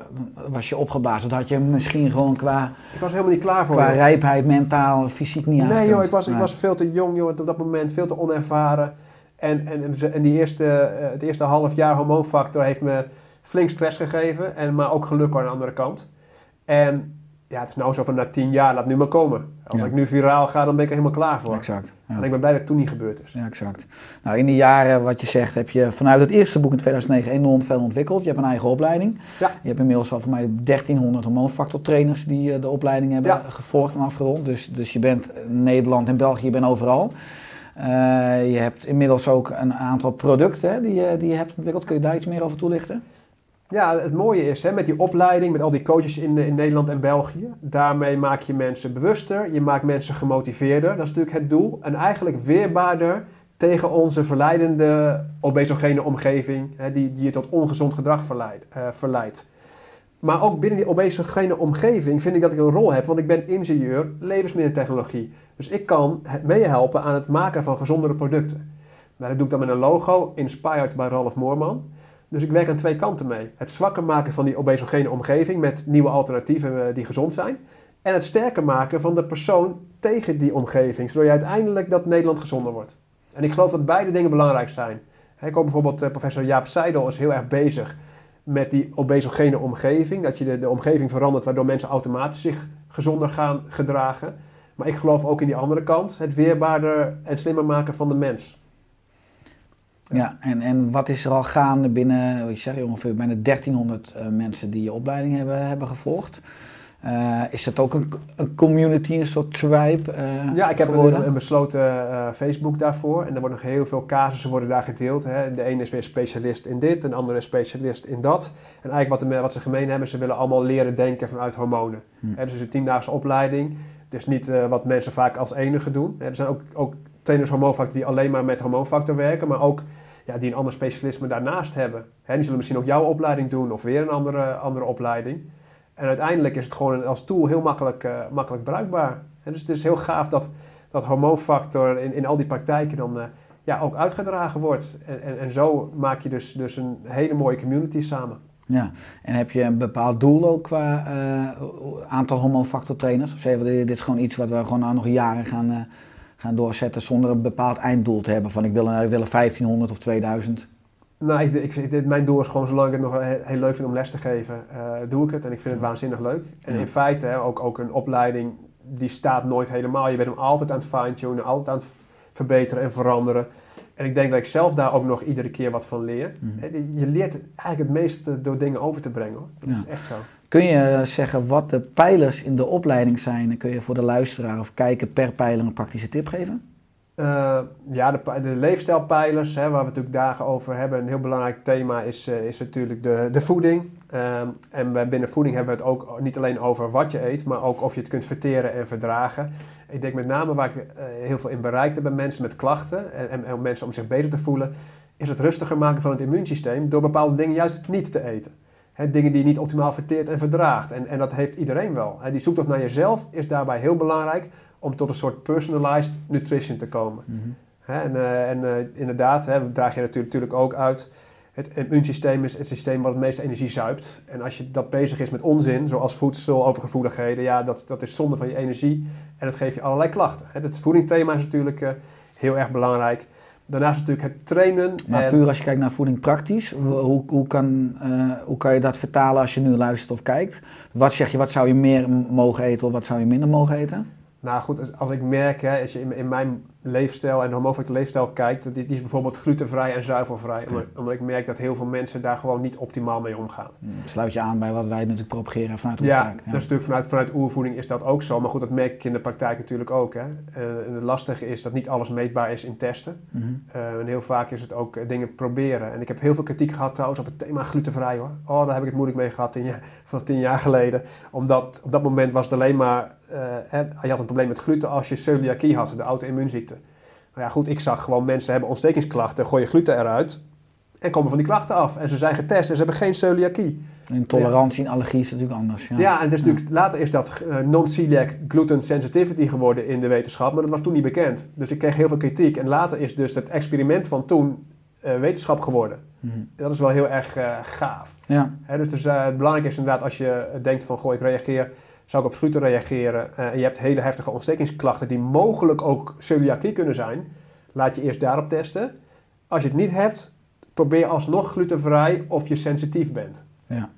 Was je opgeblazen? Of had je misschien gewoon qua, Ik was helemaal niet klaar voor. qua joh. rijpheid, mentaal, fysiek niet Nee aangekund? joh, ik was, ik Nee. was veel te jong joh, op dat moment, veel te onervaren. En, en, en die eerste, eh, het eerste half jaar hormoonfactor heeft me flink stress gegeven. En, maar ook geluk aan de andere kant. En ja, het is nou zo van na tien jaar, laat nu maar komen. Als Ja. ik nu viraal ga, dan ben ik er helemaal klaar voor. Exact. Ja. En ik ben blij dat het toen niet gebeurd is. Ja, exact. Nou, in die jaren, wat je zegt, heb je vanuit het eerste boek in 2009 enorm veel ontwikkeld. Je hebt een eigen opleiding. Ja. Je hebt inmiddels al voor mij 1300 hormoonfactor trainers die eh, de opleiding hebben Ja. gevolgd en afgerond. Dus, dus je bent Nederland en België, je bent overal. Eh, je hebt inmiddels ook een aantal producten hè, die, je- die je hebt ontwikkeld. Kun je daar iets meer over toelichten? Ja, het mooie is hè, met die opleiding, met al die coaches in, in Nederland en België, daarmee maak je mensen bewuster, je maakt mensen gemotiveerder, dat is natuurlijk het doel. En eigenlijk weerbaarder tegen onze verleidende obesogene omgeving, hè, die, die je tot ongezond gedrag verleid, eh, verleidt. Maar ook binnen die obesogene omgeving vind ik dat ik een rol heb, want ik ben ingenieur levensmiddeltechnologie. Dus ik kan meehelpen aan het maken van gezondere producten. Nou, dat doe ik dan met een logo, inspired by Ralf Moorman. Dus ik werk aan twee kanten mee. Het zwakker maken van die obesogene omgeving met nieuwe alternatieven eh, die gezond zijn. En het sterker maken van de persoon tegen die omgeving, zodat je uiteindelijk dat Nederland gezonder wordt. En ik geloof dat beide dingen belangrijk zijn. Ik hoor bijvoorbeeld eh, professor Jaap Seidel is heel erg bezig met die obesogene omgeving. Dat je de, de omgeving verandert waardoor mensen automatisch zich gezonder gaan gedragen. Maar ik geloof ook in die andere kant, het weerbaarder en slimmer maken van de mens. Ja, en, en wat is er al gaande binnen, wat je ongeveer bijna 1300 eh, mensen die je opleiding hebben, hebben gevolgd? Eh, is dat ook een, een community, een soort tribe? eh, Ja, ik heb een, een besloten Facebook daarvoor. En er worden nog heel veel casussen worden daar gedeeld. Hè. De ene is weer specialist in dit, en de andere is specialist in dat. En eigenlijk wat, de, wat ze gemeen hebben, ze willen allemaal leren denken vanuit hormonen. Hm. Hè, dus het is een tiendaagse opleiding. Dus niet eh, wat mensen vaak als enige doen. Hè, Er zijn ook, ook trainers hormoonfactor die alleen maar met hormoonfactor werken, maar ook ja, die een ander specialisme daarnaast hebben. Die zullen misschien ook jouw opleiding doen of weer een andere, andere opleiding. En uiteindelijk is het gewoon als tool heel makkelijk, eh, makkelijk bruikbaar. En dus het is heel gaaf dat dat hormoonfactor in, in al die praktijken dan eh, ja, ook uitgedragen wordt. En, en, zo maak je dus, dus een hele mooie community samen. Ja, en heb je een bepaald doel ook qua eh, aantal hormoonfactor trainers? Of zeggen we, dit is gewoon iets wat we gewoon nog jaren gaan, gaan doorzetten zonder een bepaald einddoel te hebben? Van ik wil, een- ik wil een 1500 of 2000. Nou, ik, ik vind, mijn doel is gewoon, zolang ik het nog heel, leuk vind om les te geven, eh, doe ik het. En ik vind het waanzinnig leuk. En Ja. in feite, hè, ook, ook een opleiding, die staat nooit helemaal. Je bent hem altijd aan het fine-tunen, altijd aan het verbeteren en veranderen. En ik denk dat ik zelf daar ook nog iedere keer wat van leer. Mhm. Je leert eigenlijk het meeste door dingen over te brengen. Hoor. Dat Ja. is echt zo. Kun je zeggen wat de pijlers in de opleiding zijn? En kun je voor de luisteraar of kijker per pijler een praktische tip geven? Eh, ja, de, pi- de leefstijlpijlers, hè, waar we natuurlijk dagen over hebben. Een heel belangrijk thema is, eh, is natuurlijk de, de voeding. Ehm, en binnen voeding hebben we het ook niet alleen over wat je eet, maar ook of je het kunt verteren en verdragen. Ik denk met name waar ik eh, heel veel in bereikte bij mensen met klachten en, en, en mensen om zich beter te voelen, is het rustiger maken van het immuunsysteem door bepaalde dingen juist niet te eten. Dingen die je niet optimaal verteert en verdraagt. En, en dat heeft iedereen wel. Die zoektocht naar jezelf is daarbij heel belangrijk om tot een soort personalized nutrition te komen. Hè, en eh, en eh, inderdaad, hè, draag je natuurlijk, natuurlijk ook uit. het immuunsysteem is het systeem wat het meeste energie zuipt. En als je dat bezig is met onzin, zoals voedsel, overgevoeligheden, ja, dat, dat is zonde van je energie. En dat geeft je allerlei klachten. Het voedingthema is natuurlijk eh, heel erg belangrijk. Daarnaast natuurlijk het trainen. Maar en- puur als je kijkt naar voeding praktisch, hoe, hoe, kan, eh, hoe kan je dat vertalen als je nu luistert of kijkt? Wat zeg je, wat zou je meer mogen eten of wat zou je minder mogen eten? Nou goed, als, als ik merk, hè, als je in, in mijn leefstijl en de homofobische leefstijl kijkt, die, die is bijvoorbeeld glutenvrij en zuivelvrij. Omdat, omdat ik merk dat heel veel mensen daar gewoon niet optimaal mee omgaan. Sluit je aan bij wat wij natuurlijk propageren vanuit onze Ja, zaak. dat is natuurlijk vanuit, vanuit oervoeding is dat ook zo. Maar goed, dat merk ik in de praktijk natuurlijk ook. Hè. Eh, en het lastige is dat niet alles meetbaar is in testen. Mhm. Eh, en heel vaak is het ook eh, dingen proberen. En ik heb heel veel kritiek gehad trouwens op het thema glutenvrij hoor. Oh, daar heb ik het moeilijk mee gehad tien vanaf tien jaar geleden. Omdat op dat moment was het alleen maar... hè, je had een probleem met gluten als je celiakie had, de auto-immuunziekte. Nou ja, goed, ik zag gewoon mensen hebben ontstekingsklachten, gooien gluten eruit... En komen van die klachten af. En ze zijn getest en ze hebben geen celiakie. Intolerantie en allergie is natuurlijk anders. Ja, Ja, en het is natuurlijk, later is dat eh, non-celiac gluten sensitivity geworden in de wetenschap, maar dat was toen niet bekend. Dus ik kreeg heel veel kritiek. En later is dus het experiment van toen eh, wetenschap geworden. Mhm. En dat is wel heel erg eh, gaaf. ja. Hè, dus dus het belangrijk is inderdaad als je denkt van, goh, ik reageer, zou ik op gluten reageren? eh, en je hebt hele heftige ontstekingsklachten die mogelijk ook celiakie kunnen zijn. Laat je eerst daarop testen. Als je het niet hebt, probeer alsnog glutenvrij of je sensitief bent. Ja.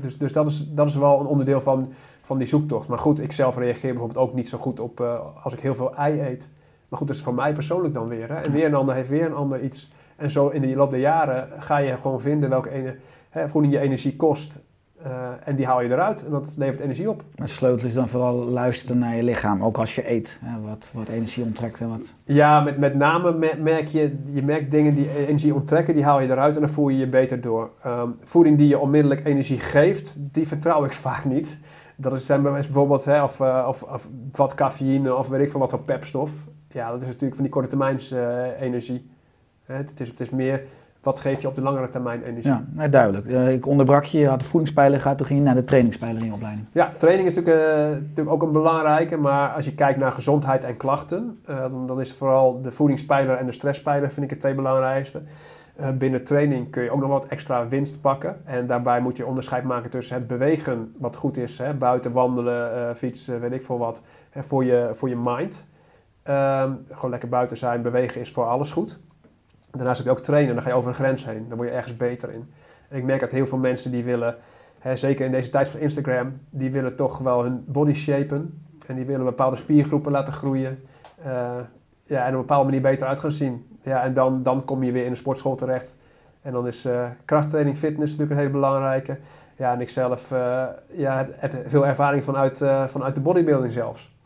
Dus dus dat, is, dat is wel een onderdeel van, van die zoektocht. Maar goed, ik zelf reageer bijvoorbeeld ook niet zo goed op eh, als ik heel veel ei eet. Maar goed, dat is voor mij persoonlijk dan weer. Hè? En weer een ander heeft weer een ander iets. En zo in de loop der jaren ga je gewoon vinden welke ene, hè, voeding je energie kost. Eh, en die haal je eruit en dat levert energie op. Maar sleutel is dan vooral luisteren naar je lichaam, ook als je eet. Hè, wat, wat energie onttrekt en wat... Ja, met, met name me- merk je, je merkt dingen die energie onttrekken, die haal je eruit en dan voel je je beter door. Ehm, voeding die je onmiddellijk energie geeft, die vertrouw ik vaak niet. Dat is, zijn bijvoorbeeld hè, of, eh, of, of wat cafeïne of weet ik veel wat voor pepstof. Ja, dat is natuurlijk van die korte termijns eh, energie. Hè, het, is, het is meer, wat geef je op de langere termijn energie. Ja, nee, duidelijk. Ik onderbrak je, je had de voedingspijler gehad, toen ging je naar de trainingspijler in je opleiding. Ja, training is natuurlijk, eh, natuurlijk ook een belangrijke, maar als je kijkt naar gezondheid en klachten, eh, dan, dan is vooral de voedingspijler en de stresspijler vind ik het twee belangrijkste. Eh, binnen training kun je ook nog wat extra winst pakken. En daarbij moet je onderscheid maken tussen het bewegen, wat goed is, hè, buiten wandelen, fietsen, weet ik veel wat, hè, voor, je, voor je mind. Ehm, gewoon lekker buiten zijn, bewegen is voor alles goed. Daarnaast heb je ook trainen, dan ga je over een grens heen, dan word je ergens beter in. En ik merk dat heel veel mensen die willen Hè, zeker in deze tijd van Instagram, die willen toch wel hun body shapen. En die willen bepaalde spiergroepen laten groeien. Eh, ja, en op een bepaalde manier beter uit gaan zien. Ja, en dan, dan kom je weer in een sportschool terecht. En dan is eh, krachttraining, fitness natuurlijk een hele belangrijke. Ja, en ik zelf eh, ja, heb- veel ervaring vanuit, vanuit de bodybuilding zelfs.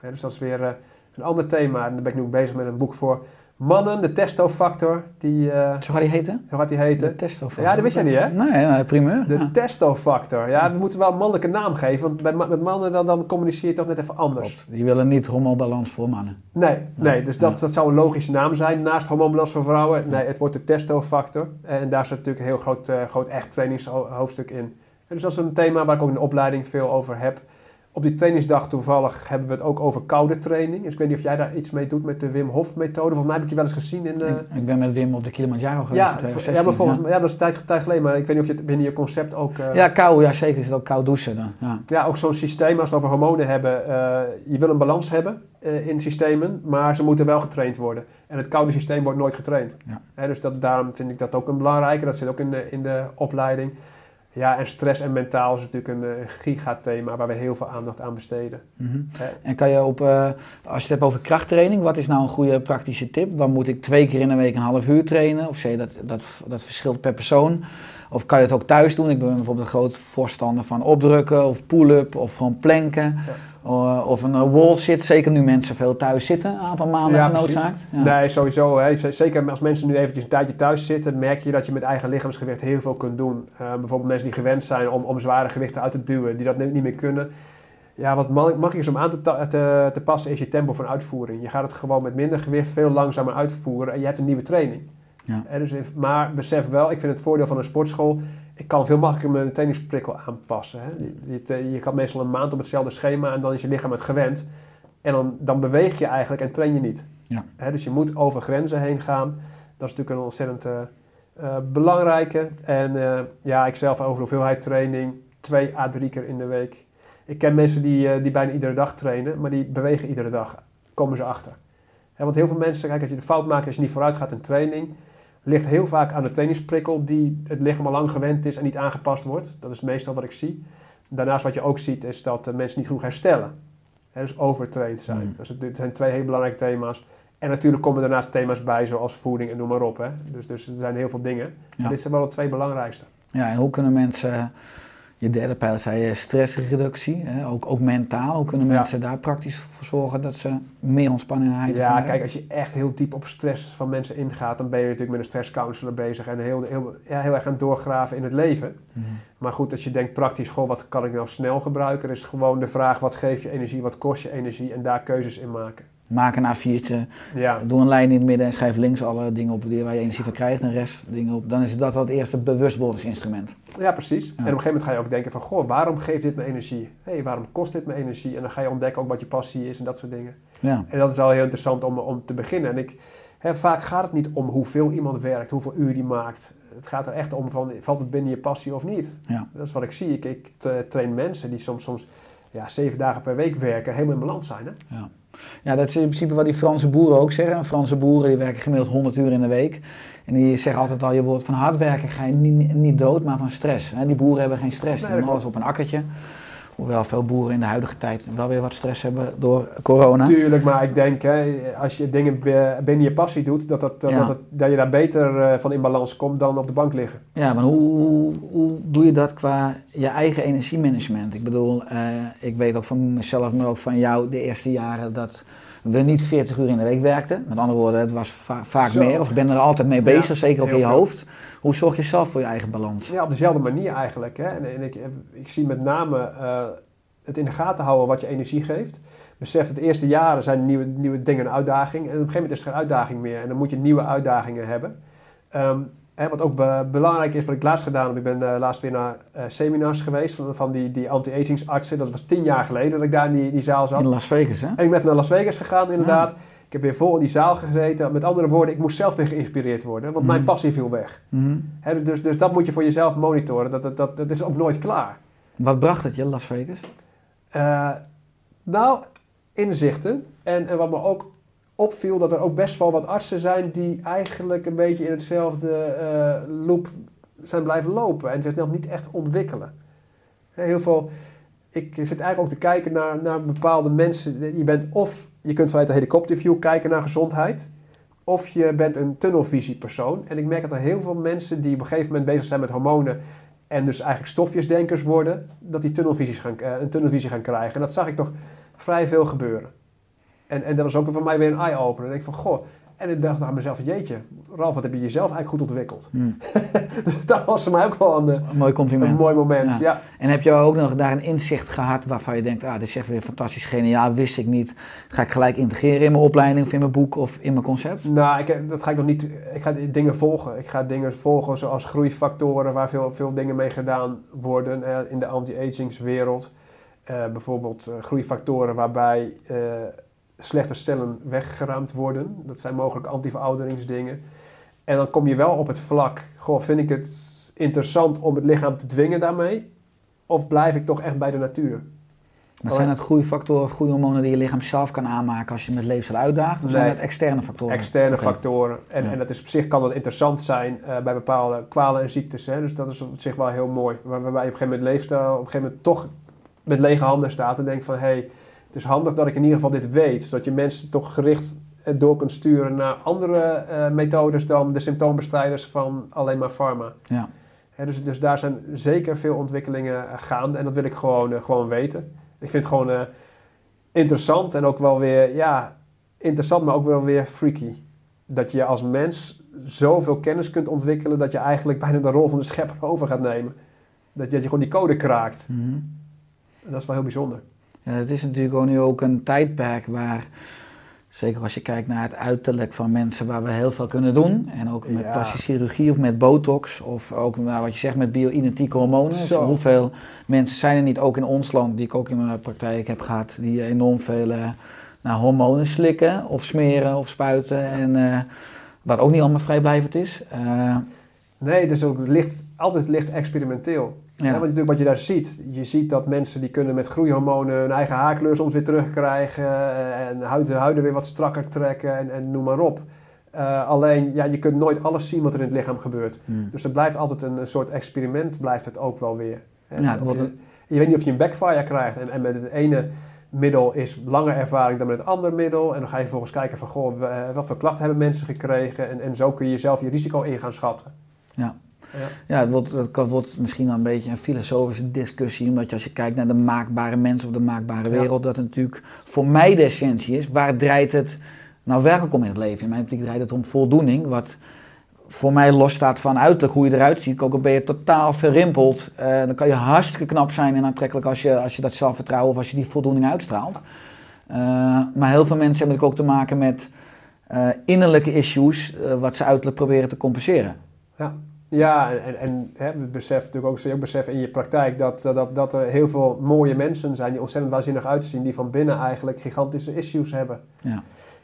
Dus dat is weer een ander thema. En daar ben ik nu bezig met een boek voor mannen, de testofactor. Die, eh Zo gaat die heten? hoe gaat die heten? De testofactor. Ja, dat wist jij niet, hè? Nee, primeur. De ja. testofactor. Ja, we moeten wel een mannelijke naam geven, want bij met mannen dan, dan communiceer je toch net even anders. Klopt. Die willen niet homobalans voor mannen. Nee, nee, dus dat, Ja. dat zou een logische naam zijn. Naast hormoonbalans voor vrouwen, nee, het wordt de testofactor. En daar zit natuurlijk een heel groot, eh, groot echt trainingshoofdstuk in. En dus dat is een thema waar ik ook in de opleiding veel over heb. Op die trainingsdag toevallig hebben we het ook over koude training. Dus ik weet niet of jij daar iets mee doet met de Wim Hof methode. Volgens mij heb ik je wel eens gezien in... eh, ik, ik ben met Wim op de Kilimanjaro geweest in ja, 2016. ja, maar volgens, ja. ja, dat is een tijd, tijd geleden, maar ik weet niet of je het binnen je concept ook... eh, Ja, kou, ja zeker. Er zit ook koud douchen dan. Ja. Ja, ook zo'n systeem, als we het over hormonen hebben. eh, je wil een balans hebben eh, in systemen, maar ze moeten wel getraind worden. En het koude systeem wordt nooit getraind. Ja. Dus dat, daarom vind ik dat ook een belangrijke. Dat zit ook in de, in de opleiding. Ja, en stress en mentaal is natuurlijk een, eh, gigathema waar we heel veel aandacht aan besteden. Mhm. En kan je op, eh, als je het hebt over krachttraining, wat is nou een goede praktische tip? Dan moet ik twee keer in een week een half uur trainen? Of zeg je dat, dat, dat verschilt per persoon? Of kan je het ook thuis doen? Ik ben bijvoorbeeld een groot voorstander van opdrukken of pull-up of gewoon planken. O- Of een eh, wall sit, zeker nu mensen veel thuis zitten, een aantal maanden Ja, genoodzaakt. Ja. Nee, sowieso. Hè. Zeker als mensen nu eventjes een tijdje thuis zitten, merk je dat je met eigen lichaamsgewicht heel veel kunt doen. Eh, bijvoorbeeld mensen die gewend zijn om, om zware gewichten uit te duwen, die dat nu niet meer kunnen. Ja, wat ma- makkelijk is om aan te, te, te passen is je tempo van uitvoering. Je gaat het gewoon met minder gewicht veel langzamer uitvoeren en je hebt een nieuwe training. Ja. Dus, maar besef wel, ik vind het voordeel van een sportschool, ik kan veel makkelijker mijn trainingsprikkel aanpassen. Hè. Je, je, je kan meestal een maand op hetzelfde schema en dan is je lichaam het gewend. En dan, dan beweeg je eigenlijk en train je niet. Ja. Hè, dus je moet over grenzen heen gaan. Dat is natuurlijk een ontzettend eh, eh, belangrijke. En eh, ja, ik zelf over hoeveelheid training, twee à drie keer in de week. Ik ken mensen die, die bijna iedere dag trainen, maar die bewegen iedere dag. Komen ze achter. Hè, want heel veel mensen, kijk, als je de fout maakt als je niet vooruit gaat in training, ligt heel vaak aan de trainingsprikkel die het lichaam al lang gewend is en niet aangepast wordt. Dat is meestal wat ik zie. Daarnaast wat je ook ziet is dat eh, mensen niet genoeg herstellen. Dus overtraind zijn. Mm. Dus het, het zijn twee hele belangrijke thema's. En natuurlijk komen daarnaast thema's bij zoals voeding en noem maar op. Hè. Dus, dus er zijn heel veel dingen. Ja. Maar dit zijn wel de twee belangrijkste. Ja, en hoe kunnen mensen, je derde pijl zei je stressreductie, hè, ook, ook mentaal, hoe kunnen Ja. mensen daar praktisch voor zorgen dat ze meer ontspanning en Ja, kijk, als je echt heel diep op stress van mensen ingaat, dan ben je natuurlijk met een stresscounselor bezig en heel, heel, ja, heel erg aan het doorgraven in het leven. Mhm. Maar goed, als je denkt praktisch, goh, wat kan ik nou snel gebruiken, is gewoon de vraag, wat geeft je energie, wat kost je energie en daar keuzes in maken. Maak een A4'tje, Ja, doe een lijn in het midden en schrijf links alle dingen op waar je energie van krijgt en rest dingen op. Dan is dat het eerste bewustwordingsinstrument. ja precies. En op een gegeven moment ga je ook denken van, goh, waarom geeft dit me energie? Hé, hey, waarom kost dit me energie? En dan ga je ontdekken ook wat je passie is en dat soort dingen. Ja, En dat is al heel interessant om, om te beginnen. En ik, hè, vaak gaat het niet om hoeveel iemand werkt, hoeveel uur die maakt. Het gaat er echt om van, valt het binnen je passie of niet? ja. Dat is wat ik zie. Ik, ik tra- train mensen die soms, soms ja, zeven dagen per week werken, helemaal in balans zijn. Hè? Ja, dat is in principe wat die Franse boeren ook zeggen. Franse boeren die werken gemiddeld 100 uur in de week. En die zeggen altijd al, je wordt van hard werken ga je niet, niet dood, maar van stress. Die boeren hebben geen stress, die doen alles op een akkertje. Hoewel veel boeren in de huidige tijd wel weer wat stress hebben door corona. Tuurlijk, maar ik denk, hè, als je dingen binnen je passie doet, dat, dat, dat, Ja. dat, het- dat je daar beter eh, van in balans komt dan op de bank liggen. Ja, maar hoe, hoe, doe je dat qua je eigen energiemanagement? Ik bedoel, eh, ik weet ook van mezelf, maar ook van jou de eerste jaren dat we niet 40 uur in de week werkten. Met andere woorden, het was va- vaak Zo. meer. Of je bent er altijd mee bezig, Ja, zeker op je veel. hoofd. Hoe zorg je zelf voor je eigen balans? Ja, op dezelfde manier eigenlijk. Hè? En, en ik, ik zie met name eh, het in de gaten houden wat je energie geeft. Besef dat de eerste jaren zijn nieuwe, nieuwe dingen een uitdaging. En op een gegeven moment is er geen uitdaging meer. En dan moet je nieuwe uitdagingen hebben. Ehm, hè, wat ook be- belangrijk is, wat ik laatst gedaan heb. Ik ben eh, laatst weer naar eh, seminars geweest van, van die, die anti-agingsartsen. Dat was tien jaar geleden dat ik daar in die, die zaal zat. In Las Vegas, hè? En ik ben even naar Las Vegas gegaan, inderdaad. Ik heb weer vol in die zaal gezeten. Met andere woorden, ik moest zelf weer geïnspireerd worden. Want mijn Mhm. passie viel weg. Mhm. Dus, dus dat moet je voor jezelf monitoren. Dat, dat, dat, dat is ook nooit klaar. Wat bracht het je, Las Vegas? Eh, nou, inzichten. En, en wat me ook opviel, dat er ook best wel wat artsen zijn die eigenlijk een beetje in hetzelfde eh, loop zijn blijven lopen en zich nog niet echt ontwikkelen. Heel veel, ik zit eigenlijk ook te kijken naar, naar bepaalde mensen. Je bent of, je kunt vanuit de helikopterview kijken naar gezondheid, of je bent een tunnelvisiepersoon. En ik merk dat er heel veel mensen die op een gegeven moment bezig zijn met hormonen en dus eigenlijk stofjesdenkers worden, dat die tunnelvisies gaan, eh, een tunnelvisie gaan krijgen. En dat zag ik toch vrij veel gebeuren. En, en dat is ook voor mij weer een eye-opener. En ik van, goh. En ik dacht aan mezelf, jeetje, Ralf, wat heb je jezelf eigenlijk goed ontwikkeld. Hm. dus dat was voor mij ook wel een, eh, Een mooi een compliment. mooi moment. Ja. Ja. En heb je ook nog daar een inzicht gehad waarvan je denkt, ah, dit is echt weer fantastisch geniaal, wist ik niet. Ga ik gelijk integreren in mijn opleiding of in mijn boek of in mijn concept? Nou, ik, dat ga ik nog niet. Ik ga dingen volgen. Ik ga dingen volgen zoals groeifactoren, waar veel, veel dingen mee gedaan worden eh, in de anti-agingswereld. Eh bijvoorbeeld eh, groeifactoren waarbij slechte cellen weggeruimd worden. Dat zijn mogelijk anti-verouderingsdingen. En dan kom je wel op het vlak, goh, vind ik het interessant om het lichaam te dwingen daarmee? Of blijf ik toch echt bij de natuur? Maar zijn het groeifactoren of groeihormonen die je lichaam zelf kan aanmaken als je met leefstijl uitdaagt? Of zijn Nee. het externe factoren? externe factoren. En, Ja. en dat is op zich kan dat interessant zijn eh, bij bepaalde kwalen en ziektes. Hè? Dus dat is op zich wel heel mooi. Waar- Waarbij je op een gegeven moment leefstijl, op een gegeven moment toch met lege handen staat en denkt van hé, hey, het is handig dat ik in ieder geval dit weet. Zodat je mensen toch gericht door kunt sturen naar andere eh, methodes dan de symptoombestrijders van alleen maar pharma. Ja. Dus, dus daar zijn zeker veel ontwikkelingen eh, gaande en dat wil ik gewoon, eh, gewoon weten. Ik vind het gewoon interessant en ook wel weer, ja, interessant, maar ook wel weer freaky. Dat je als mens zoveel kennis kunt ontwikkelen dat je eigenlijk bijna de rol van de schepper over gaat nemen. Dat je, dat je gewoon die code kraakt. Mhm. En dat is wel heel bijzonder. Ja, het is natuurlijk ook nu ook een tijdperk waar, zeker als je kijkt naar het uiterlijk van mensen, waar we heel veel kunnen doen. En ook met Ja. plastische chirurgie of met botox of ook nou, wat je zegt met bio-identieke hormonen. Zo. Hoeveel mensen zijn er niet, ook in ons land, die ik ook in mijn praktijk heb gehad, die enorm veel eh, nou, hormonen slikken of smeren of spuiten. En, eh, wat ook niet allemaal vrijblijvend is. Eh, Nee, dus ook licht, altijd licht experimenteel. Ja. Want natuurlijk wat je daar ziet, je ziet dat mensen die kunnen met groeihormonen hun eigen haarkleur soms weer terugkrijgen eh, en huiden, huiden weer wat strakker trekken en, en noem maar op. Eh, alleen, ja, je kunt nooit alles zien wat er in het lichaam gebeurt. Hmm. Dus er blijft altijd een, een soort experiment, blijft het ook wel weer. Hè. Ja, je, weet niet of je een backfire krijgt en, en met het ene middel is langer ervaring dan met het andere middel. En dan ga je vervolgens kijken van, goh, eh, wat voor klachten hebben mensen gekregen en, en zo kun je zelf je risico in gaan schatten. Ja. Ja. Ja, het wordt, het kan- wordt misschien wel een beetje een filosofische discussie, omdat je als je kijkt naar de maakbare mens of de maakbare wereld, dat het natuurlijk voor mij de essentie is. Waar draait het nou werkelijk om in het leven? In mijn optiek draait het om voldoening, wat voor mij losstaat van uiterlijk, hoe je eruit ziet. Ook al ben je totaal verrimpeld, eh, dan kan je hartstikke knap zijn en aantrekkelijk als je, als je dat zelfvertrouwen of als je die voldoening uitstraalt. Eh, maar heel veel mensen hebben natuurlijk ook te maken met eh, innerlijke issues, wat ze uiterlijk proberen te compenseren. Ja, ja en, en hè, we beseffen natuurlijk ook, je ook beseffen in je praktijk dat, dat, dat er heel veel mooie mensen zijn die ontzettend waanzinnig uitzien, die van binnen eigenlijk gigantische issues hebben. Ja.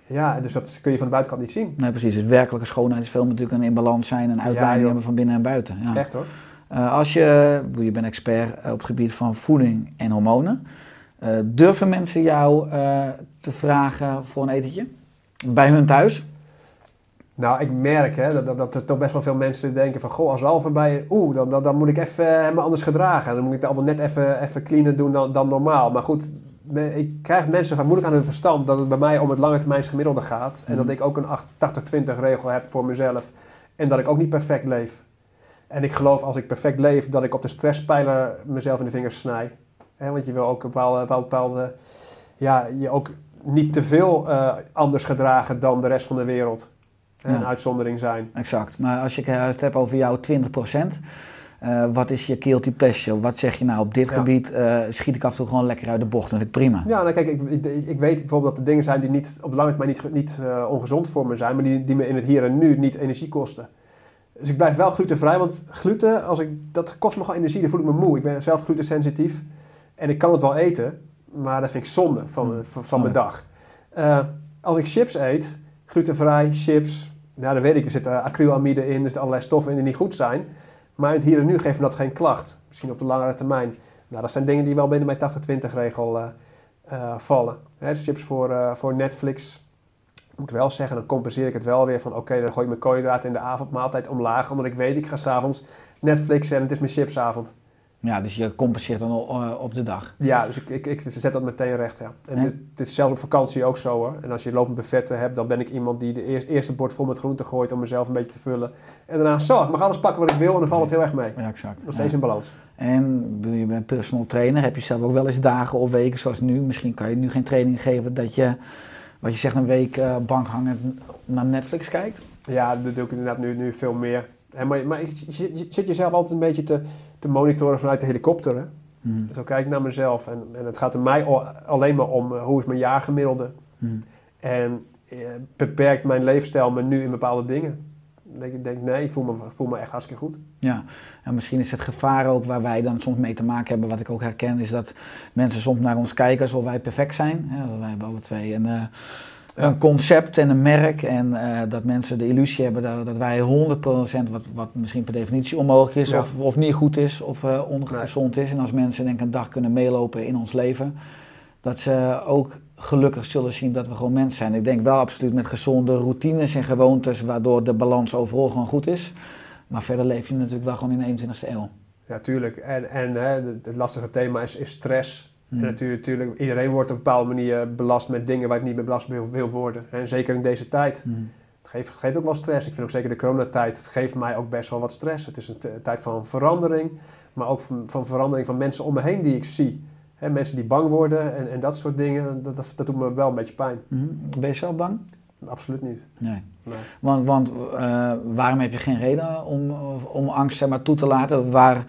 Ja, dus dat kun je van de buitenkant niet zien. Nee, precies. Dus werkelijke schoonheid is veel natuurlijk een in balans zijn en uitleiding hebben van binnen en buiten. Ja. Echt hoor. Eh, als je, je bent expert eh, op het gebied van voeding en hormonen. Eh, durven mensen jou te vragen voor een etentje? Bij hun thuis? Nou, ik merk hè, dat, dat, dat er toch best wel veel mensen denken van... Goh, als Ralf erbij... Oeh, dan, dan, dan moet ik even eh, me anders gedragen. Dan moet ik het allemaal net even, even cleaner doen dan, dan normaal. Maar goed, ik krijg mensen van moeilijk aan hun verstand... dat het bij mij om het lange termijns gemiddelde gaat. En dat ik ook een 8 80-20 regel heb voor mezelf. En dat ik ook niet perfect leef. En ik geloof als ik perfect leef... dat ik op de stresspijler mezelf in de vingers snij. Want je wil ook een bepaalde... bepaalde, bepaalde ja, je ook niet te veel eh, anders gedragen dan de rest van de wereld. Ja. Een uitzondering zijn. Exact. Maar als je het hebt over jouw 20%, eh, wat is je guilty pleasure? Wat zeg je nou op dit Ja. gebied? eh, schiet ik af en toe gewoon lekker uit de bocht, dat vind ik prima. Ja, nou kijk, ik, ik, ik weet bijvoorbeeld dat er dingen zijn die niet, op de lange termijn niet, niet eh, ongezond voor me zijn, maar die, die me in het hier en nu niet energie kosten. Dus ik blijf wel glutenvrij, want gluten, als ik, dat kost me gewoon energie, dan voel ik me moe. Ik ben zelf glutensensitief en ik kan het wel eten, maar dat vind ik zonde van, Hmm, van, van mijn dag. Als ik chips eet, glutenvrij, chips, nou dan weet ik, er zitten acrylamide in, er zitten allerlei stoffen in die niet goed zijn. Maar het hier en nu geeft me dat geen klacht. Misschien op de langere termijn. Nou, dat zijn dingen die wel binnen mijn 80-20 regel eh, eh, vallen. Hè, chips voor, eh, voor Netflix. Moet ik wel zeggen, dan compenseer ik het wel weer van oké, dan gooi ik mijn koolhydraten in de avondmaaltijd omlaag. Omdat ik weet, ik ga s'avonds Netflix en het is mijn chipsavond. Ja, dus je compenseert dan eh, op de dag. Ja, dus ik, ik, ik zet dat meteen recht, ja. En dit, dit is zelfs op vakantie ook zo hoor. En als je lopend bevetten hebt, dan ben ik iemand die de eerste, eerste bord vol met groenten gooit om mezelf een beetje te vullen. En daarna, zo, ik mag alles pakken wat ik wil en dan valt het heel erg mee. Ja, exact. Nog steeds Ja. in balans. En je bent personal trainer. Heb je zelf ook wel eens dagen of weken zoals nu? Misschien kan je nu geen training geven dat je, wat je zegt, een week eh bank hangen naar Netflix kijkt. Ja, dat doe ik inderdaad nu, nu veel meer. Hè, maar maar je, zit jezelf altijd een beetje te, te monitoren vanuit de helikopter. Hè? Mhm. Zo kijk ik naar mezelf. En, en het gaat er mij al- alleen maar om eh, hoe is mijn jaargemiddelde. Mhm. En eh, beperkt mijn leefstijl me nu in bepaalde dingen. Ik, denk, nee, ik voel me, voel me echt hartstikke goed. Ja, en misschien is het gevaar ook waar wij dan soms mee te maken hebben, wat ik ook herken, is dat mensen soms naar ons kijken alsof wij perfect zijn. Hè, wij hebben alle twee een, een concept en een merk en eh, dat mensen de illusie hebben dat, dat wij 100% wat, wat misschien per definitie onmogelijk is Ja. of, of niet goed is of eh, ongezond is. En als mensen denk ik een dag kunnen meelopen in ons leven, dat ze ook gelukkig zullen zien dat we gewoon mensen zijn. Ik denk wel absoluut met gezonde routines en gewoontes, waardoor de balans overal gewoon goed is. Maar verder leef je natuurlijk wel gewoon in de 21ste eeuw. Ja, tuurlijk. En, en hè, het, het lastige thema is, is stress. Hmm. En natuurlijk, natuurlijk, iedereen wordt op een bepaalde manier belast met dingen waar ik niet mee belast wil, wil worden. En zeker in deze tijd. Hmm. Het geeft, geeft ook wel stress. Ik vind ook zeker de coronatijd, het geeft mij ook best wel wat stress. Het is een tijd van verandering, maar ook van, van verandering van mensen om me heen die ik zie. Mensen die bang worden en, en dat soort dingen, dat, dat, dat doet me wel een beetje pijn. Mhm. Ben je zelf bang? Absoluut niet. Nee. Nee. Want, want eh, waarom heb je geen reden om, om angst zeg maar, toe te laten? Waar,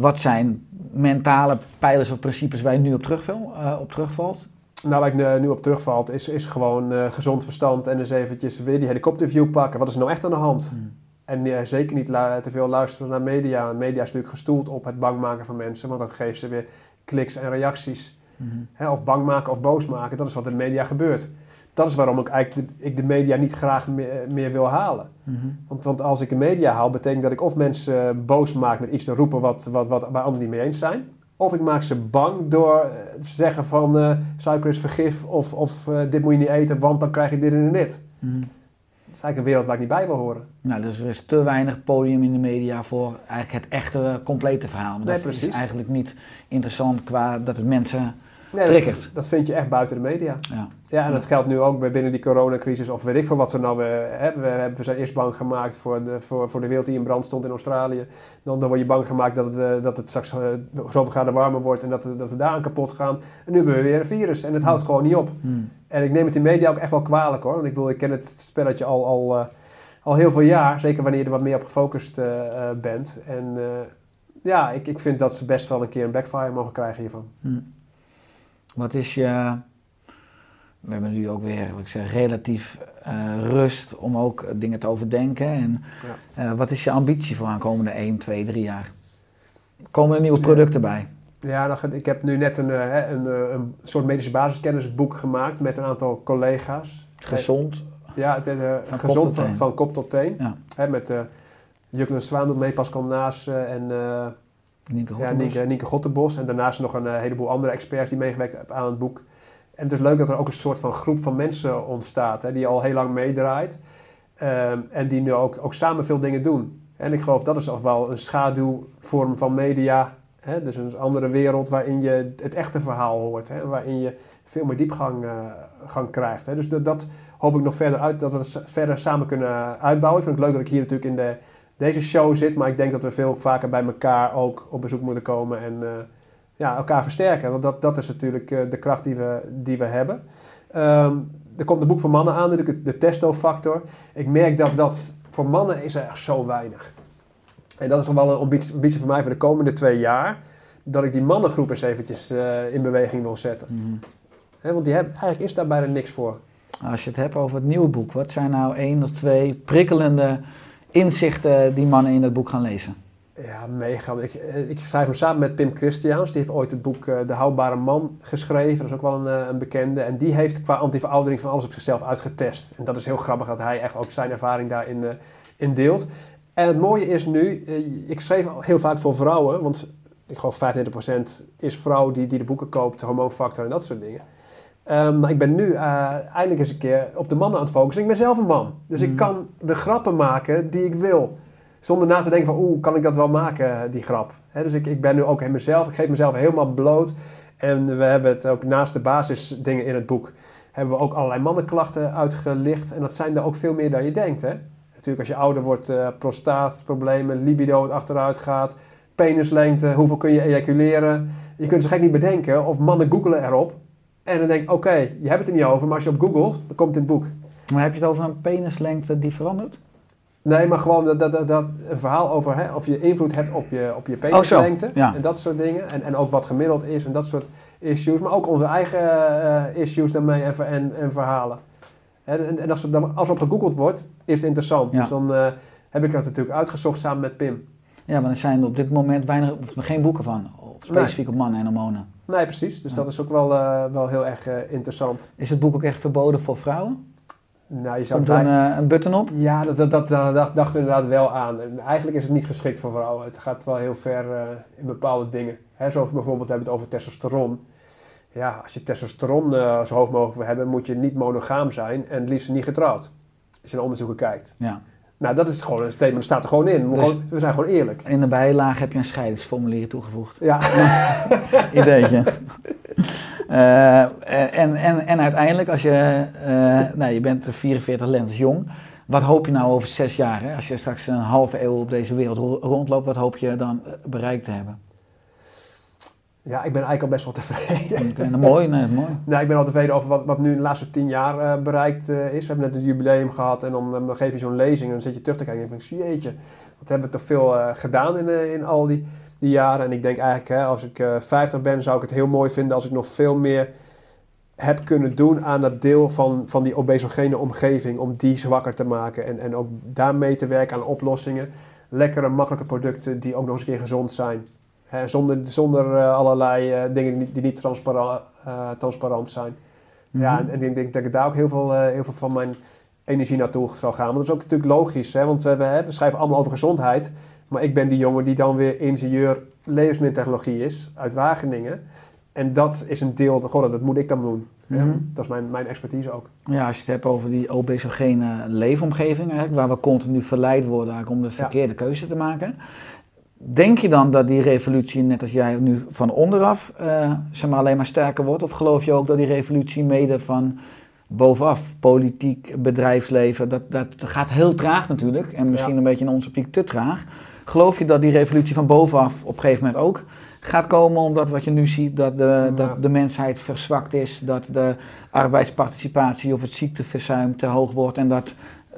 wat zijn mentale pijlers of principes waar je nu op, terugval, eh, op terugvalt? Nou, waar ik nu- nu op terugvalt, is, is gewoon eh, gezond verstand en eens eventjes weer die helikopterview pakken. Wat is er nou echt aan de hand? En eh, zeker niet te veel luisteren naar media. Media is natuurlijk gestoeld op het bang maken van mensen, want dat geeft ze weer kliks en reacties. Hè, of bang maken of boos maken, dat is wat in de media gebeurt. Dat is waarom ik eigenlijk de, ik de media niet graag meer, meer wil halen. Mhm. Want, want als ik de media haal, betekent dat ik of mensen boos maak met iets te roepen wat, wat, wat waar anderen niet mee eens zijn. Of ik maak ze bang door eh, te zeggen van eh, suiker is vergif of, of eh, dit moet je niet eten, want dan krijg je dit en dit. Mhm. Dat is eigenlijk een wereld waar ik niet bij wil horen. Nou, dus er is te weinig podium in de media voor eigenlijk het echte, complete verhaal. Nee, dat precies. is eigenlijk niet interessant qua dat het mensen... Nee, Triggert. dat, dat vind je echt buiten de media. Ja. Ja, en dat geldt nu ook bij binnen die coronacrisis of weet ik veel wat we nou eh, hebben. We, hebben- we zijn eerst bang gemaakt voor de, voor, voor de wereld die in brand stond in Australië. Dan, dan word je bang gemaakt dat het, eh, dat het straks eh, zoveel graden warmer wordt en dat, we- dat we daar aan kapot gaan. En nu hebben we weer een virus en het houdt gewoon niet op. Hmm. En ik neem het in media ook echt wel kwalijk hoor. Want ik, bedoel, ik ken het spelletje al, al, al heel veel jaar. Zeker wanneer je er wat meer op gefocust bent. En ja, ik, ik vind dat ze best wel een keer een backfire mogen krijgen hiervan. Hmm. Wat is je... We hebben nu ook weer, wat ik zeg, relatief eh, rust om ook eh, dingen te overdenken. En eh, wat is je ambitie voor aankomende 1, 2, 3 jaar? Komen er nieuwe producten bij? Ja, nou, ik heb nu net een, een, een soort medische basiskennisboek gemaakt met een aantal collega's. Gezond? Ja, het is Van gezond van, van kop tot teen. Ja. Met uh, Juklen Zwaan doet mee, Pascal Naas en Nienke ja, Hottenbos? Nienke, Nienke Gottenbos. En daarnaast nog een eh, heleboel andere experts die meegewerkt hebben aan het boek. En het is leuk dat er ook een soort van groep van mensen ontstaat, hè, die al heel lang meedraait. Ehm, en die nu ook, ook samen veel dingen doen. En ik geloof dat is ook wel een schaduwvorm van media. Hè? Dus een andere wereld waarin je het echte verhaal hoort. Hè? Waarin je veel meer diepgang eh, gang krijgt. Hè? Dus dat, dat hoop ik nog verder uit, dat we dat verder samen kunnen uitbouwen. Ik vind het leuk dat ik hier natuurlijk in de, deze show zit. Maar ik denk dat we veel vaker bij elkaar ook op bezoek moeten komen. En eh, ja, elkaar versterken. Want dat, dat is natuurlijk eh, de kracht die we, die we hebben. Ehm, er komt een boek voor mannen aan, natuurlijk de testo-factor. Ik merk dat dat voor mannen is er echt zo weinig. En dat is nog wel een ambitie, ambitie voor mij voor de komende twee jaar. Dat ik die mannengroep eens eventjes eh, in beweging wil zetten. Mhm. Want die hebben, eigenlijk is daar bijna niks voor. Als je het hebt over het nieuwe boek, wat zijn nou één of twee prikkelende inzichten die mannen in dat boek gaan lezen? Ja, mega. Ik, eh, ik schrijf hem samen met Pim Christiaans. Die heeft ooit het boek eh, De Houdbare Man geschreven. Dat is ook wel een, eh, een bekende. En die heeft qua anti-veroudering van alles op zichzelf uitgetest. En dat is heel grappig dat hij echt ook zijn ervaring daarin in deelt. En het mooie is nu, ik schreef heel vaak voor vrouwen. Want ik geloof 35% is vrouw die, die de boeken koopt, hormoonfactor en dat soort dingen. Ehm, maar ik ben nu eh, eindelijk eens een keer op de mannen aan het focussen. Ik ben zelf een man. Dus ik Mhm. kan de grappen maken die ik wil. Zonder na te denken van, oeh, kan ik dat wel maken, die grap? Dus ik, ik ben nu ook in mezelf, ik geef mezelf helemaal bloot. En we hebben het ook naast de basisdingen in het boek, hebben we ook allerlei mannenklachten uitgelicht. En dat zijn er ook veel meer dan je denkt, hè? Natuurlijk, als je ouder wordt, eh, prostaatproblemen, libido wat achteruit gaat, penislengte, hoeveel kun je ejaculeren. Je kunt ze gek niet bedenken, of mannen googelen erop. En dan denk ik, oké, je hebt het er niet over, maar als je op googelt, dan komt het in het boek. Maar heb je het over een penislengte die verandert? Nee, maar gewoon dat, dat, dat, dat een verhaal over hè, of je invloed hebt op je, op je Oh, penislengte ja. en dat soort dingen. En, en ook wat gemiddeld is en dat soort issues. Maar ook onze eigen eh, issues daarmee en, en, en verhalen. En, en als, er dan, als er op gegoogeld wordt, is het interessant. Ja. Dus dan eh, heb ik dat natuurlijk uitgezocht samen met Pim. Ja, maar er zijn op dit moment weinig, of geen boeken van, specifiek op mannen en hormonen. Nee, precies. Dus Ja. dat is ook wel, eh, wel heel erg eh, interessant. Is het boek ook echt verboden voor vrouwen? Nou, je zou Komt er een, eh, een button op? Ja, dat, dat, dat, dat dacht, dachten we inderdaad wel aan. En eigenlijk is het niet geschikt voor vrouwen. Het gaat wel heel ver in bepaalde dingen. Hè, zoals bijvoorbeeld hebben we het over testosteron. Ja, als je testosteron zo hoog mogelijk wil hebben, moet je niet monogaam zijn en het liefst niet getrouwd. Als je naar onderzoeken kijkt. Ja. Nou, dat is gewoon een statement, dat staat er gewoon in. We, Dus- gewoon- we zijn gewoon eerlijk. In de bijlage heb je een scheidingsformulier toegevoegd. Ja, Ideetje. Eh, en, en, en uiteindelijk, als je, eh, nou, je bent 44 lentes jong, wat hoop je nou over zes jaar? Hè? Als je straks een halve eeuw op deze wereld ro- rondloopt, wat hoop je dan bereikt te hebben? Ja, ik ben eigenlijk al best wel tevreden. En mooi, nee, mooi. Nou, ik ben al tevreden over wat, wat nu in de laatste tien jaar eh, bereikt eh, is. We hebben net het jubileum gehad en dan, eh, dan geef je zo'n lezing en dan zit je terug te kijken en denk je, jeetje, wat hebben we toch veel gedaan in, in al die, die jaren. En ik denk eigenlijk, hè, als ik eh 50 ben, zou ik het heel mooi vinden als ik nog veel meer heb kunnen doen aan dat deel van, van die obesogene omgeving, om die zwakker te maken en, en ook daarmee te werken aan oplossingen. Lekkere, makkelijke producten die ook nog eens een keer gezond zijn. Zonder zonder eh, allerlei eh, dingen die, die niet transparant, eh, transparant zijn. Ja, Mhm. en, en ik denk dat ik daar ook heel veel, heel veel van mijn energie naartoe zal gaan. Want dat is ook natuurlijk logisch, hè? want we, we, hè, we schrijven allemaal over gezondheid. Maar ik ben die jongen die dan weer ingenieur levensmiddeltechnologie is uit Wageningen. En dat is een deel, goh, dat moet ik dan doen. Ja, Mhm. dat is mijn, mijn expertise ook. Ja, als je het hebt over die obesogene leefomgeving, eigenlijk, waar we continu verleid worden om de verkeerde keuze te maken. Denk je dan dat die revolutie, net als jij nu van onderaf, eh, zeg maar alleen maar sterker wordt? Of geloof je ook dat die revolutie mede van bovenaf, politiek, bedrijfsleven, dat, dat gaat heel traag natuurlijk en misschien Ja. een beetje in onze optiek te traag. Geloof je dat die revolutie van bovenaf op een gegeven moment ook gaat komen omdat wat je nu ziet, dat de, Ja. dat de mensheid verzwakt is, dat de arbeidsparticipatie of het ziekteverzuim te hoog wordt en dat,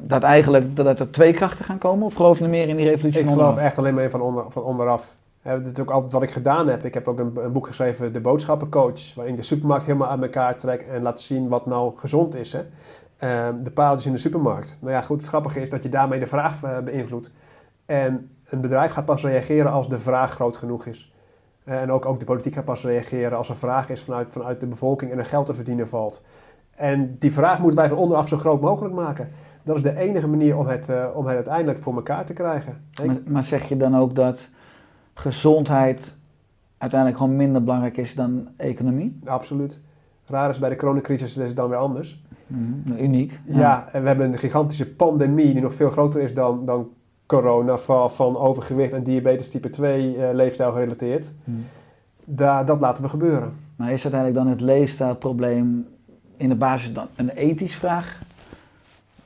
dat eigenlijk dat er twee krachten gaan komen? Of geloof je meer in die revolutie Ik geloof echt alleen maar in van, onder, van onderaf. Dat is ook altijd wat ik gedaan heb. Ik heb ook een, een boek geschreven, De Boodschappencoach, waarin ik de supermarkt helemaal uit elkaar trek en laat zien wat nou gezond is. Hè. Ehm, de paaltjes in de supermarkt. Nou ja, goed, het grappige is dat je daarmee de vraag eh, beïnvloedt. En een bedrijf gaat pas reageren als de vraag groot genoeg is. Eh, en ook, ook de politiek gaat pas reageren als er vraag is vanuit, vanuit de bevolking en er geld te verdienen valt. En die vraag moeten wij van onderaf zo groot mogelijk maken. Dat is de enige manier om het, eh, om het uiteindelijk voor elkaar te krijgen. Maar, maar zeg je dan ook dat gezondheid uiteindelijk gewoon minder belangrijk is dan economie? Absoluut. Raar is bij de coronacrisis is het dan weer anders. Mhm, Uniek. Ja. en we hebben een gigantische pandemie die nog veel groter is dan, dan corona van, van overgewicht en diabetes type 2 eh, leefstijl gerelateerd. Mhm. Daar, dat laten we gebeuren. Maar is uiteindelijk dan het leefstijlprobleem in de basis dan een ethisch vraag,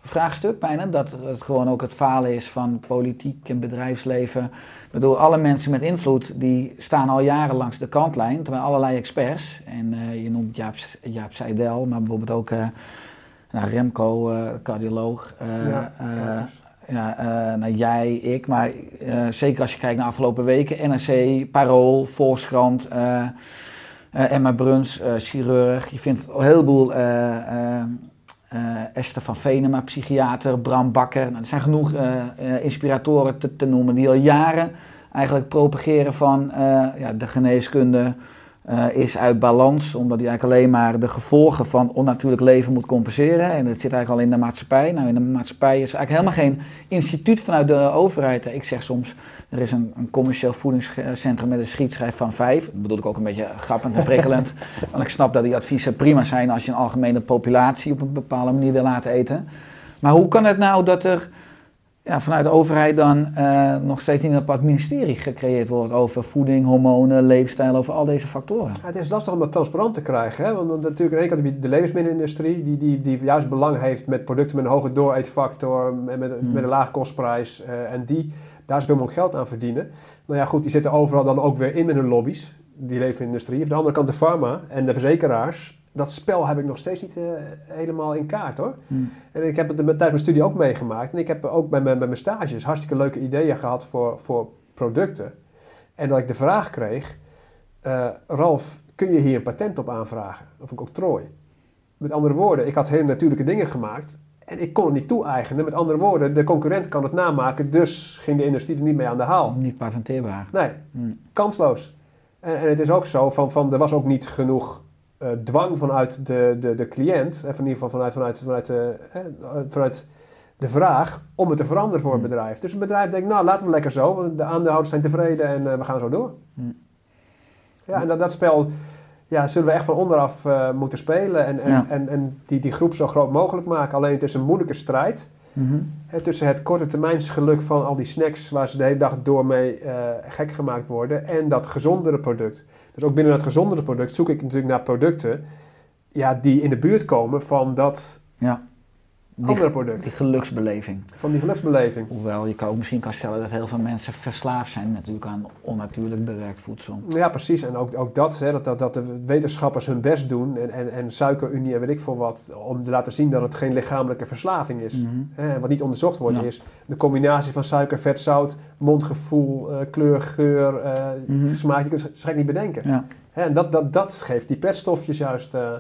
vraagstuk bijna? Dat het gewoon ook het falen is van politiek en bedrijfsleven. Ik bedoel, alle mensen met invloed die staan al jaren langs de kantlijn, terwijl allerlei experts, en eh, je noemt Jaap, Jaap Seidel, maar bijvoorbeeld ook eh, nou, Remco, eh, cardioloog. Ja, nou, jij, ik, maar zeker als je kijkt naar de afgelopen weken, NRC, Parool, Volkskrant, Emma Bruns, chirurg. Je vindt een heleboel, Esther van Venema, psychiater, Bram Bakker. Nou, er zijn genoeg eh, eh, inspiratoren te, noemen die al jaren eigenlijk propageren van eh, ja, de geneeskunde eh, is uit balans, omdat die eigenlijk alleen maar de gevolgen van onnatuurlijk leven moet compenseren. En dat zit eigenlijk al in de maatschappij. Nou, in de maatschappij is eigenlijk helemaal geen instituut vanuit de overheid. Ik zeg soms, er is een, een commercieel voedingscentrum met een schietschijf van vijf. Dat bedoel ik ook een beetje grappend en prikkelend. want ik snap dat die adviezen prima zijn als je een algemene populatie op een bepaalde manier wil laten eten. Maar hoe kan het nou dat er ja, vanuit de overheid dan eh, nog steeds niet een apart ministerie gecreëerd wordt over voeding, hormonen, leefstijl, over al deze factoren? Ja, het is lastig om dat transparant te krijgen. Hè? Want natuurlijk aan de ene kant heb je de levensmiddelenindustrie, die, die, die juist belang heeft met producten met een hoge dooreetfactor, en met, Hmm. met een lage kostprijs. eh, en die daar zoveel mogelijk geld aan verdienen. Nou ja, goed, die zitten overal dan ook weer in met hun lobby's, die levensmiddelenindustrie. Aan de andere kant de pharma en de verzekeraars. Dat spel heb ik nog steeds niet eh, helemaal in kaart hoor. Hmm. En ik heb het tijdens mijn studie ook meegemaakt. En ik heb ook bij mijn, bij mijn stages hartstikke leuke ideeën gehad voor, voor producten. En dat ik de vraag kreeg, eh, Ralf, kun je hier een patent op aanvragen? Of een octrooi? Met andere woorden, ik had hele natuurlijke dingen gemaakt en ik kon het niet toe-eigenen. Met andere woorden, de concurrent kan het namaken, dus ging de industrie er niet mee aan de haal. Niet patenteerbaar. Nee, Hmm. kansloos. En, en het is ook zo, van, van, er was ook niet genoeg eh, dwang vanuit de, de, de cliënt, eh, van in ieder geval vanuit, vanuit, vanuit, de, eh, vanuit de vraag om het te veranderen voor een Hmm. bedrijf. Dus een bedrijf denkt, nou laten we lekker zo, want de aandeelhouders zijn tevreden en eh, we gaan zo door. Hmm. Ja, en dat, dat spel ja, zullen we echt van onderaf eh, moeten spelen en, en, Ja. en, en die, die groep zo groot mogelijk maken. Alleen het is een moeilijke strijd. Hè, tussen het korte termijnsgeluk van al die snacks waar ze de hele dag door mee eh, gek gemaakt worden en dat gezondere product. Dus ook binnen dat gezondere product zoek ik natuurlijk naar producten ja, die in de buurt komen van dat Ja. Die, andere product, die geluksbeleving. van die geluksbeleving. Hoewel je kan ook misschien kan stellen dat heel veel mensen verslaafd zijn natuurlijk aan onnatuurlijk bewerkt voedsel. Ja, precies. En ook, ook dat, hè, dat, dat, dat de wetenschappers hun best doen en, en, en suikerunie en weet ik veel wat, om te laten zien dat het geen lichamelijke verslaving is. Mhm. Hè, wat niet onderzocht wordt Ja. is de combinatie van suiker, vet, zout, mondgevoel, eh, kleur, geur, eh, Mhm. smaak. Je kunt het niet bedenken. Ja. Hè, en dat, dat, dat geeft die petstofjes juist eh,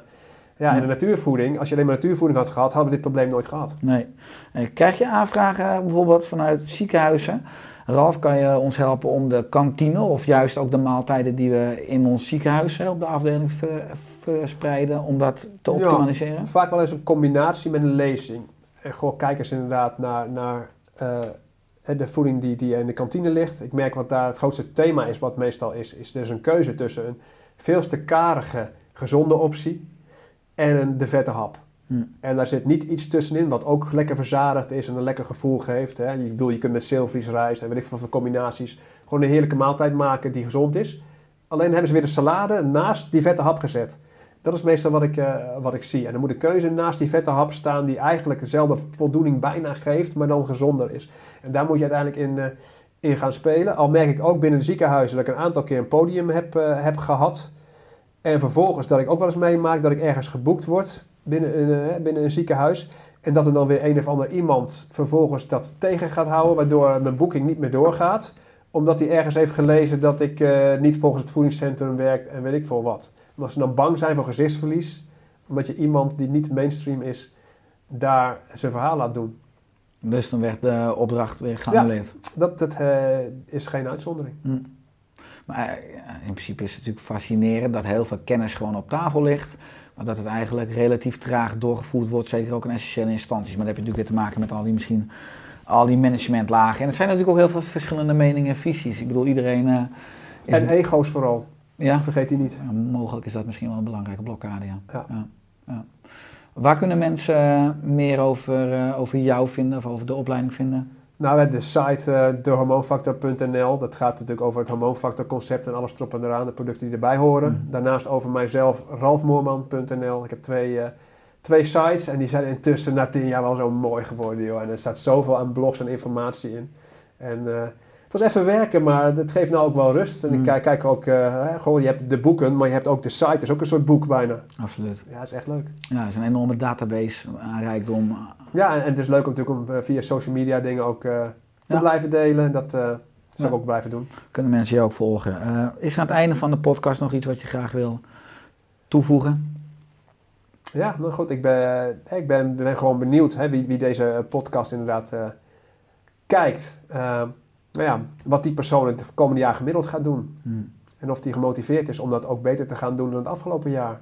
Ja, en Ja. de natuurvoeding, als je alleen maar natuurvoeding had gehad, hadden we dit probleem nooit gehad. Nee. Eh, Krijg je aanvragen bijvoorbeeld vanuit ziekenhuizen? Ralf, kan je ons helpen om de kantine of juist ook de maaltijden die we in ons ziekenhuis hè, op de afdeling ver- verspreiden, om dat te Ja. optimaliseren? Vaak wel eens een combinatie met een lezing. En gewoon kijk eens inderdaad naar, naar eh, de voeding die, die in de kantine ligt. Ik merk wat daar het grootste thema is, wat meestal is, is dus een keuze tussen een veel te karige, gezonde optie en een de vette hap. Hm. En daar zit niet iets tussenin wat ook lekker verzadigd is en een lekker gevoel geeft. Hè. Je, bedoel, je kunt met zilvriesrijst en weet ik veel wat voor combinaties gewoon een heerlijke maaltijd maken die gezond is. Alleen hebben ze weer de salade naast die vette hap gezet. Dat is meestal wat ik, eh, wat ik zie. En dan moet de keuze naast die vette hap staan die eigenlijk dezelfde voldoening bijna geeft, maar dan gezonder is. En daar moet je uiteindelijk in, eh, in gaan spelen. Al merk ik ook binnen de ziekenhuizen dat ik een aantal keer een podium heb, eh, heb gehad. En vervolgens dat ik ook wel eens meemaak dat ik ergens geboekt word binnen een, eh, binnen een ziekenhuis. En dat er dan weer een of ander iemand vervolgens dat tegen gaat houden, waardoor mijn boeking niet meer doorgaat. Omdat hij ergens heeft gelezen dat ik eh, niet volgens het voedingscentrum werk en weet ik veel wat. Omdat ze dan bang zijn voor gezichtsverlies, omdat je iemand die niet mainstream is, daar zijn verhaal laat doen. Dus dan werd de opdracht weer geannuleerd. Dat, dat eh, is geen uitzondering. Maar eh, in principe is het natuurlijk fascinerend dat heel veel kennis gewoon op tafel ligt. Maar dat het eigenlijk relatief traag doorgevoerd wordt, zeker ook in essentiële instanties. Maar dan heb je natuurlijk weer te maken met al die misschien al die managementlagen. En er zijn natuurlijk ook heel veel verschillende meningen en visies. Ik bedoel, iedereen. eh, En ego's vooral, ja, vergeet die niet. Ja, mogelijk is dat misschien wel een belangrijke blokkade, ja. Ja. Waar kunnen mensen eh, meer over, over jou vinden of over de opleiding vinden? Nou, we hebben de site dehormoonfactor.nl. Dat gaat natuurlijk over het hormoonfactorconcept en alles erop en eraan, de producten die erbij horen. Mhm. Daarnaast over mijzelf, ralfmoorman.nl. Ik heb twee, eh, twee sites en die zijn intussen na tien jaar wel zo mooi geworden, joh. En er staat zoveel aan blogs en informatie in. En eh, was even werken, maar het geeft nou ook wel rust. En ik Mhm. kijk, kijk ook, hè, gewoon, je hebt de boeken, maar je hebt ook de site. Dat is ook een soort boek bijna. Absoluut. Ja, dat is echt leuk. Ja, het is een enorme database aan rijkdom. Ja, en, en het is leuk om natuurlijk om eh, via social media dingen ook eh, te Ja. blijven delen. Dat zal ik ook blijven doen. Kunnen mensen je ook volgen. Is er aan het einde van de podcast nog iets wat je graag wil toevoegen? Ja, nou goed, ik ben, ik ben, ben gewoon benieuwd hè, wie, wie deze podcast inderdaad kijkt. Nou ja, wat die persoon het komende jaar gemiddeld gaat doen. Hm. En of die gemotiveerd is om dat ook beter te gaan doen dan het afgelopen jaar.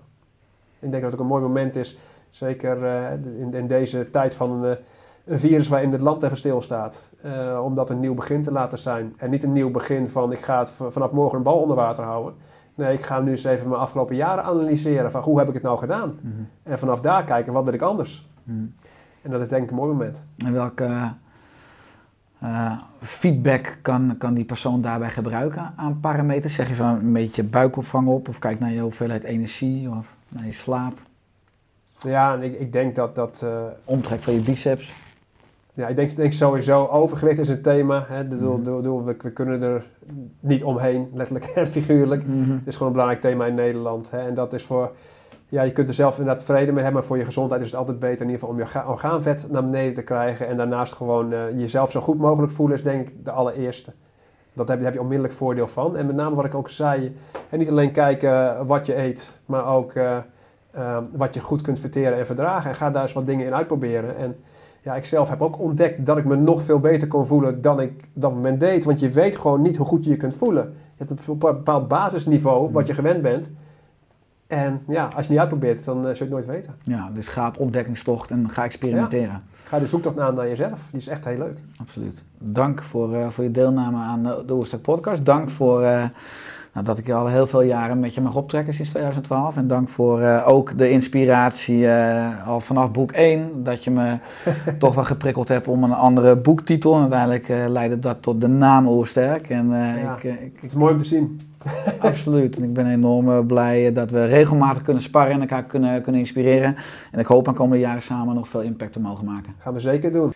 Ik denk dat het ook een mooi moment is, zeker eh, in, in deze tijd van een, eh, een virus waarin het land even stilstaat. eh om dat een nieuw begin te laten zijn. En niet een nieuw begin van ik ga het vanaf morgen een bal onder water houden. Nee, ik ga nu eens even mijn afgelopen jaren analyseren van hoe heb ik het nou gedaan. Mhm. En vanaf daar kijken, wat wil ik anders? Mhm. En dat is denk ik een mooi moment. En welke eh, feedback kan, kan die persoon daarbij gebruiken aan parameters? Zeg je van een beetje buikopvang op of kijk naar je hoeveelheid energie of naar je slaap, Ja, ik, ik denk dat dat... eh, omtrek van je biceps? ja, ik denk, denk sowieso, overgewicht is een thema. Hè, Mhm. we, we kunnen er niet omheen, letterlijk en figuurlijk. Mhm. Het is gewoon een belangrijk thema in Nederland. Hè, en dat is voor... Ja, je kunt er zelf inderdaad vrede mee hebben, maar voor je gezondheid is het altijd beter in ieder geval om je orga- orgaanvet naar beneden te krijgen. En daarnaast gewoon eh, jezelf zo goed mogelijk voelen is denk ik de allereerste. Dat heb je, heb je onmiddellijk voordeel van. En met name wat ik ook zei, niet alleen kijken wat je eet, maar ook eh, eh, wat je goed kunt verteren en verdragen. En ga daar eens wat dingen in uitproberen. En ja, ik zelf heb ook ontdekt dat ik me nog veel beter kon voelen dan ik op dat moment deed. Want je weet gewoon niet hoe goed je je kunt voelen. Je hebt een bepaald basisniveau wat je gewend bent. En ja, als je niet uitprobeert, dan eh, zul je het nooit weten. Ja, dus ga op ontdekkingstocht en ga experimenteren. Ga de zoektocht aan naar jezelf. Die is echt heel leuk. Absoluut. Dank voor, eh, voor je deelname aan de, de Oerstek podcast. Dank voor eh, nou, dat ik al heel veel jaren met je mag optrekken sinds 2012. En dank voor eh, ook de inspiratie eh, al vanaf boek 1. Dat je me toch wel geprikkeld hebt om een andere boektitel. En uiteindelijk eh, leidde dat tot de naam Oersterk. En eh, Ja. ik, eh, ik, Het is mooi om te zien. absoluut. En ik ben enorm eh, blij dat we regelmatig kunnen sparren en elkaar kunnen, kunnen inspireren. En ik hoop aan komende jaren samen nog veel impact te mogen maken. Gaan we zeker doen.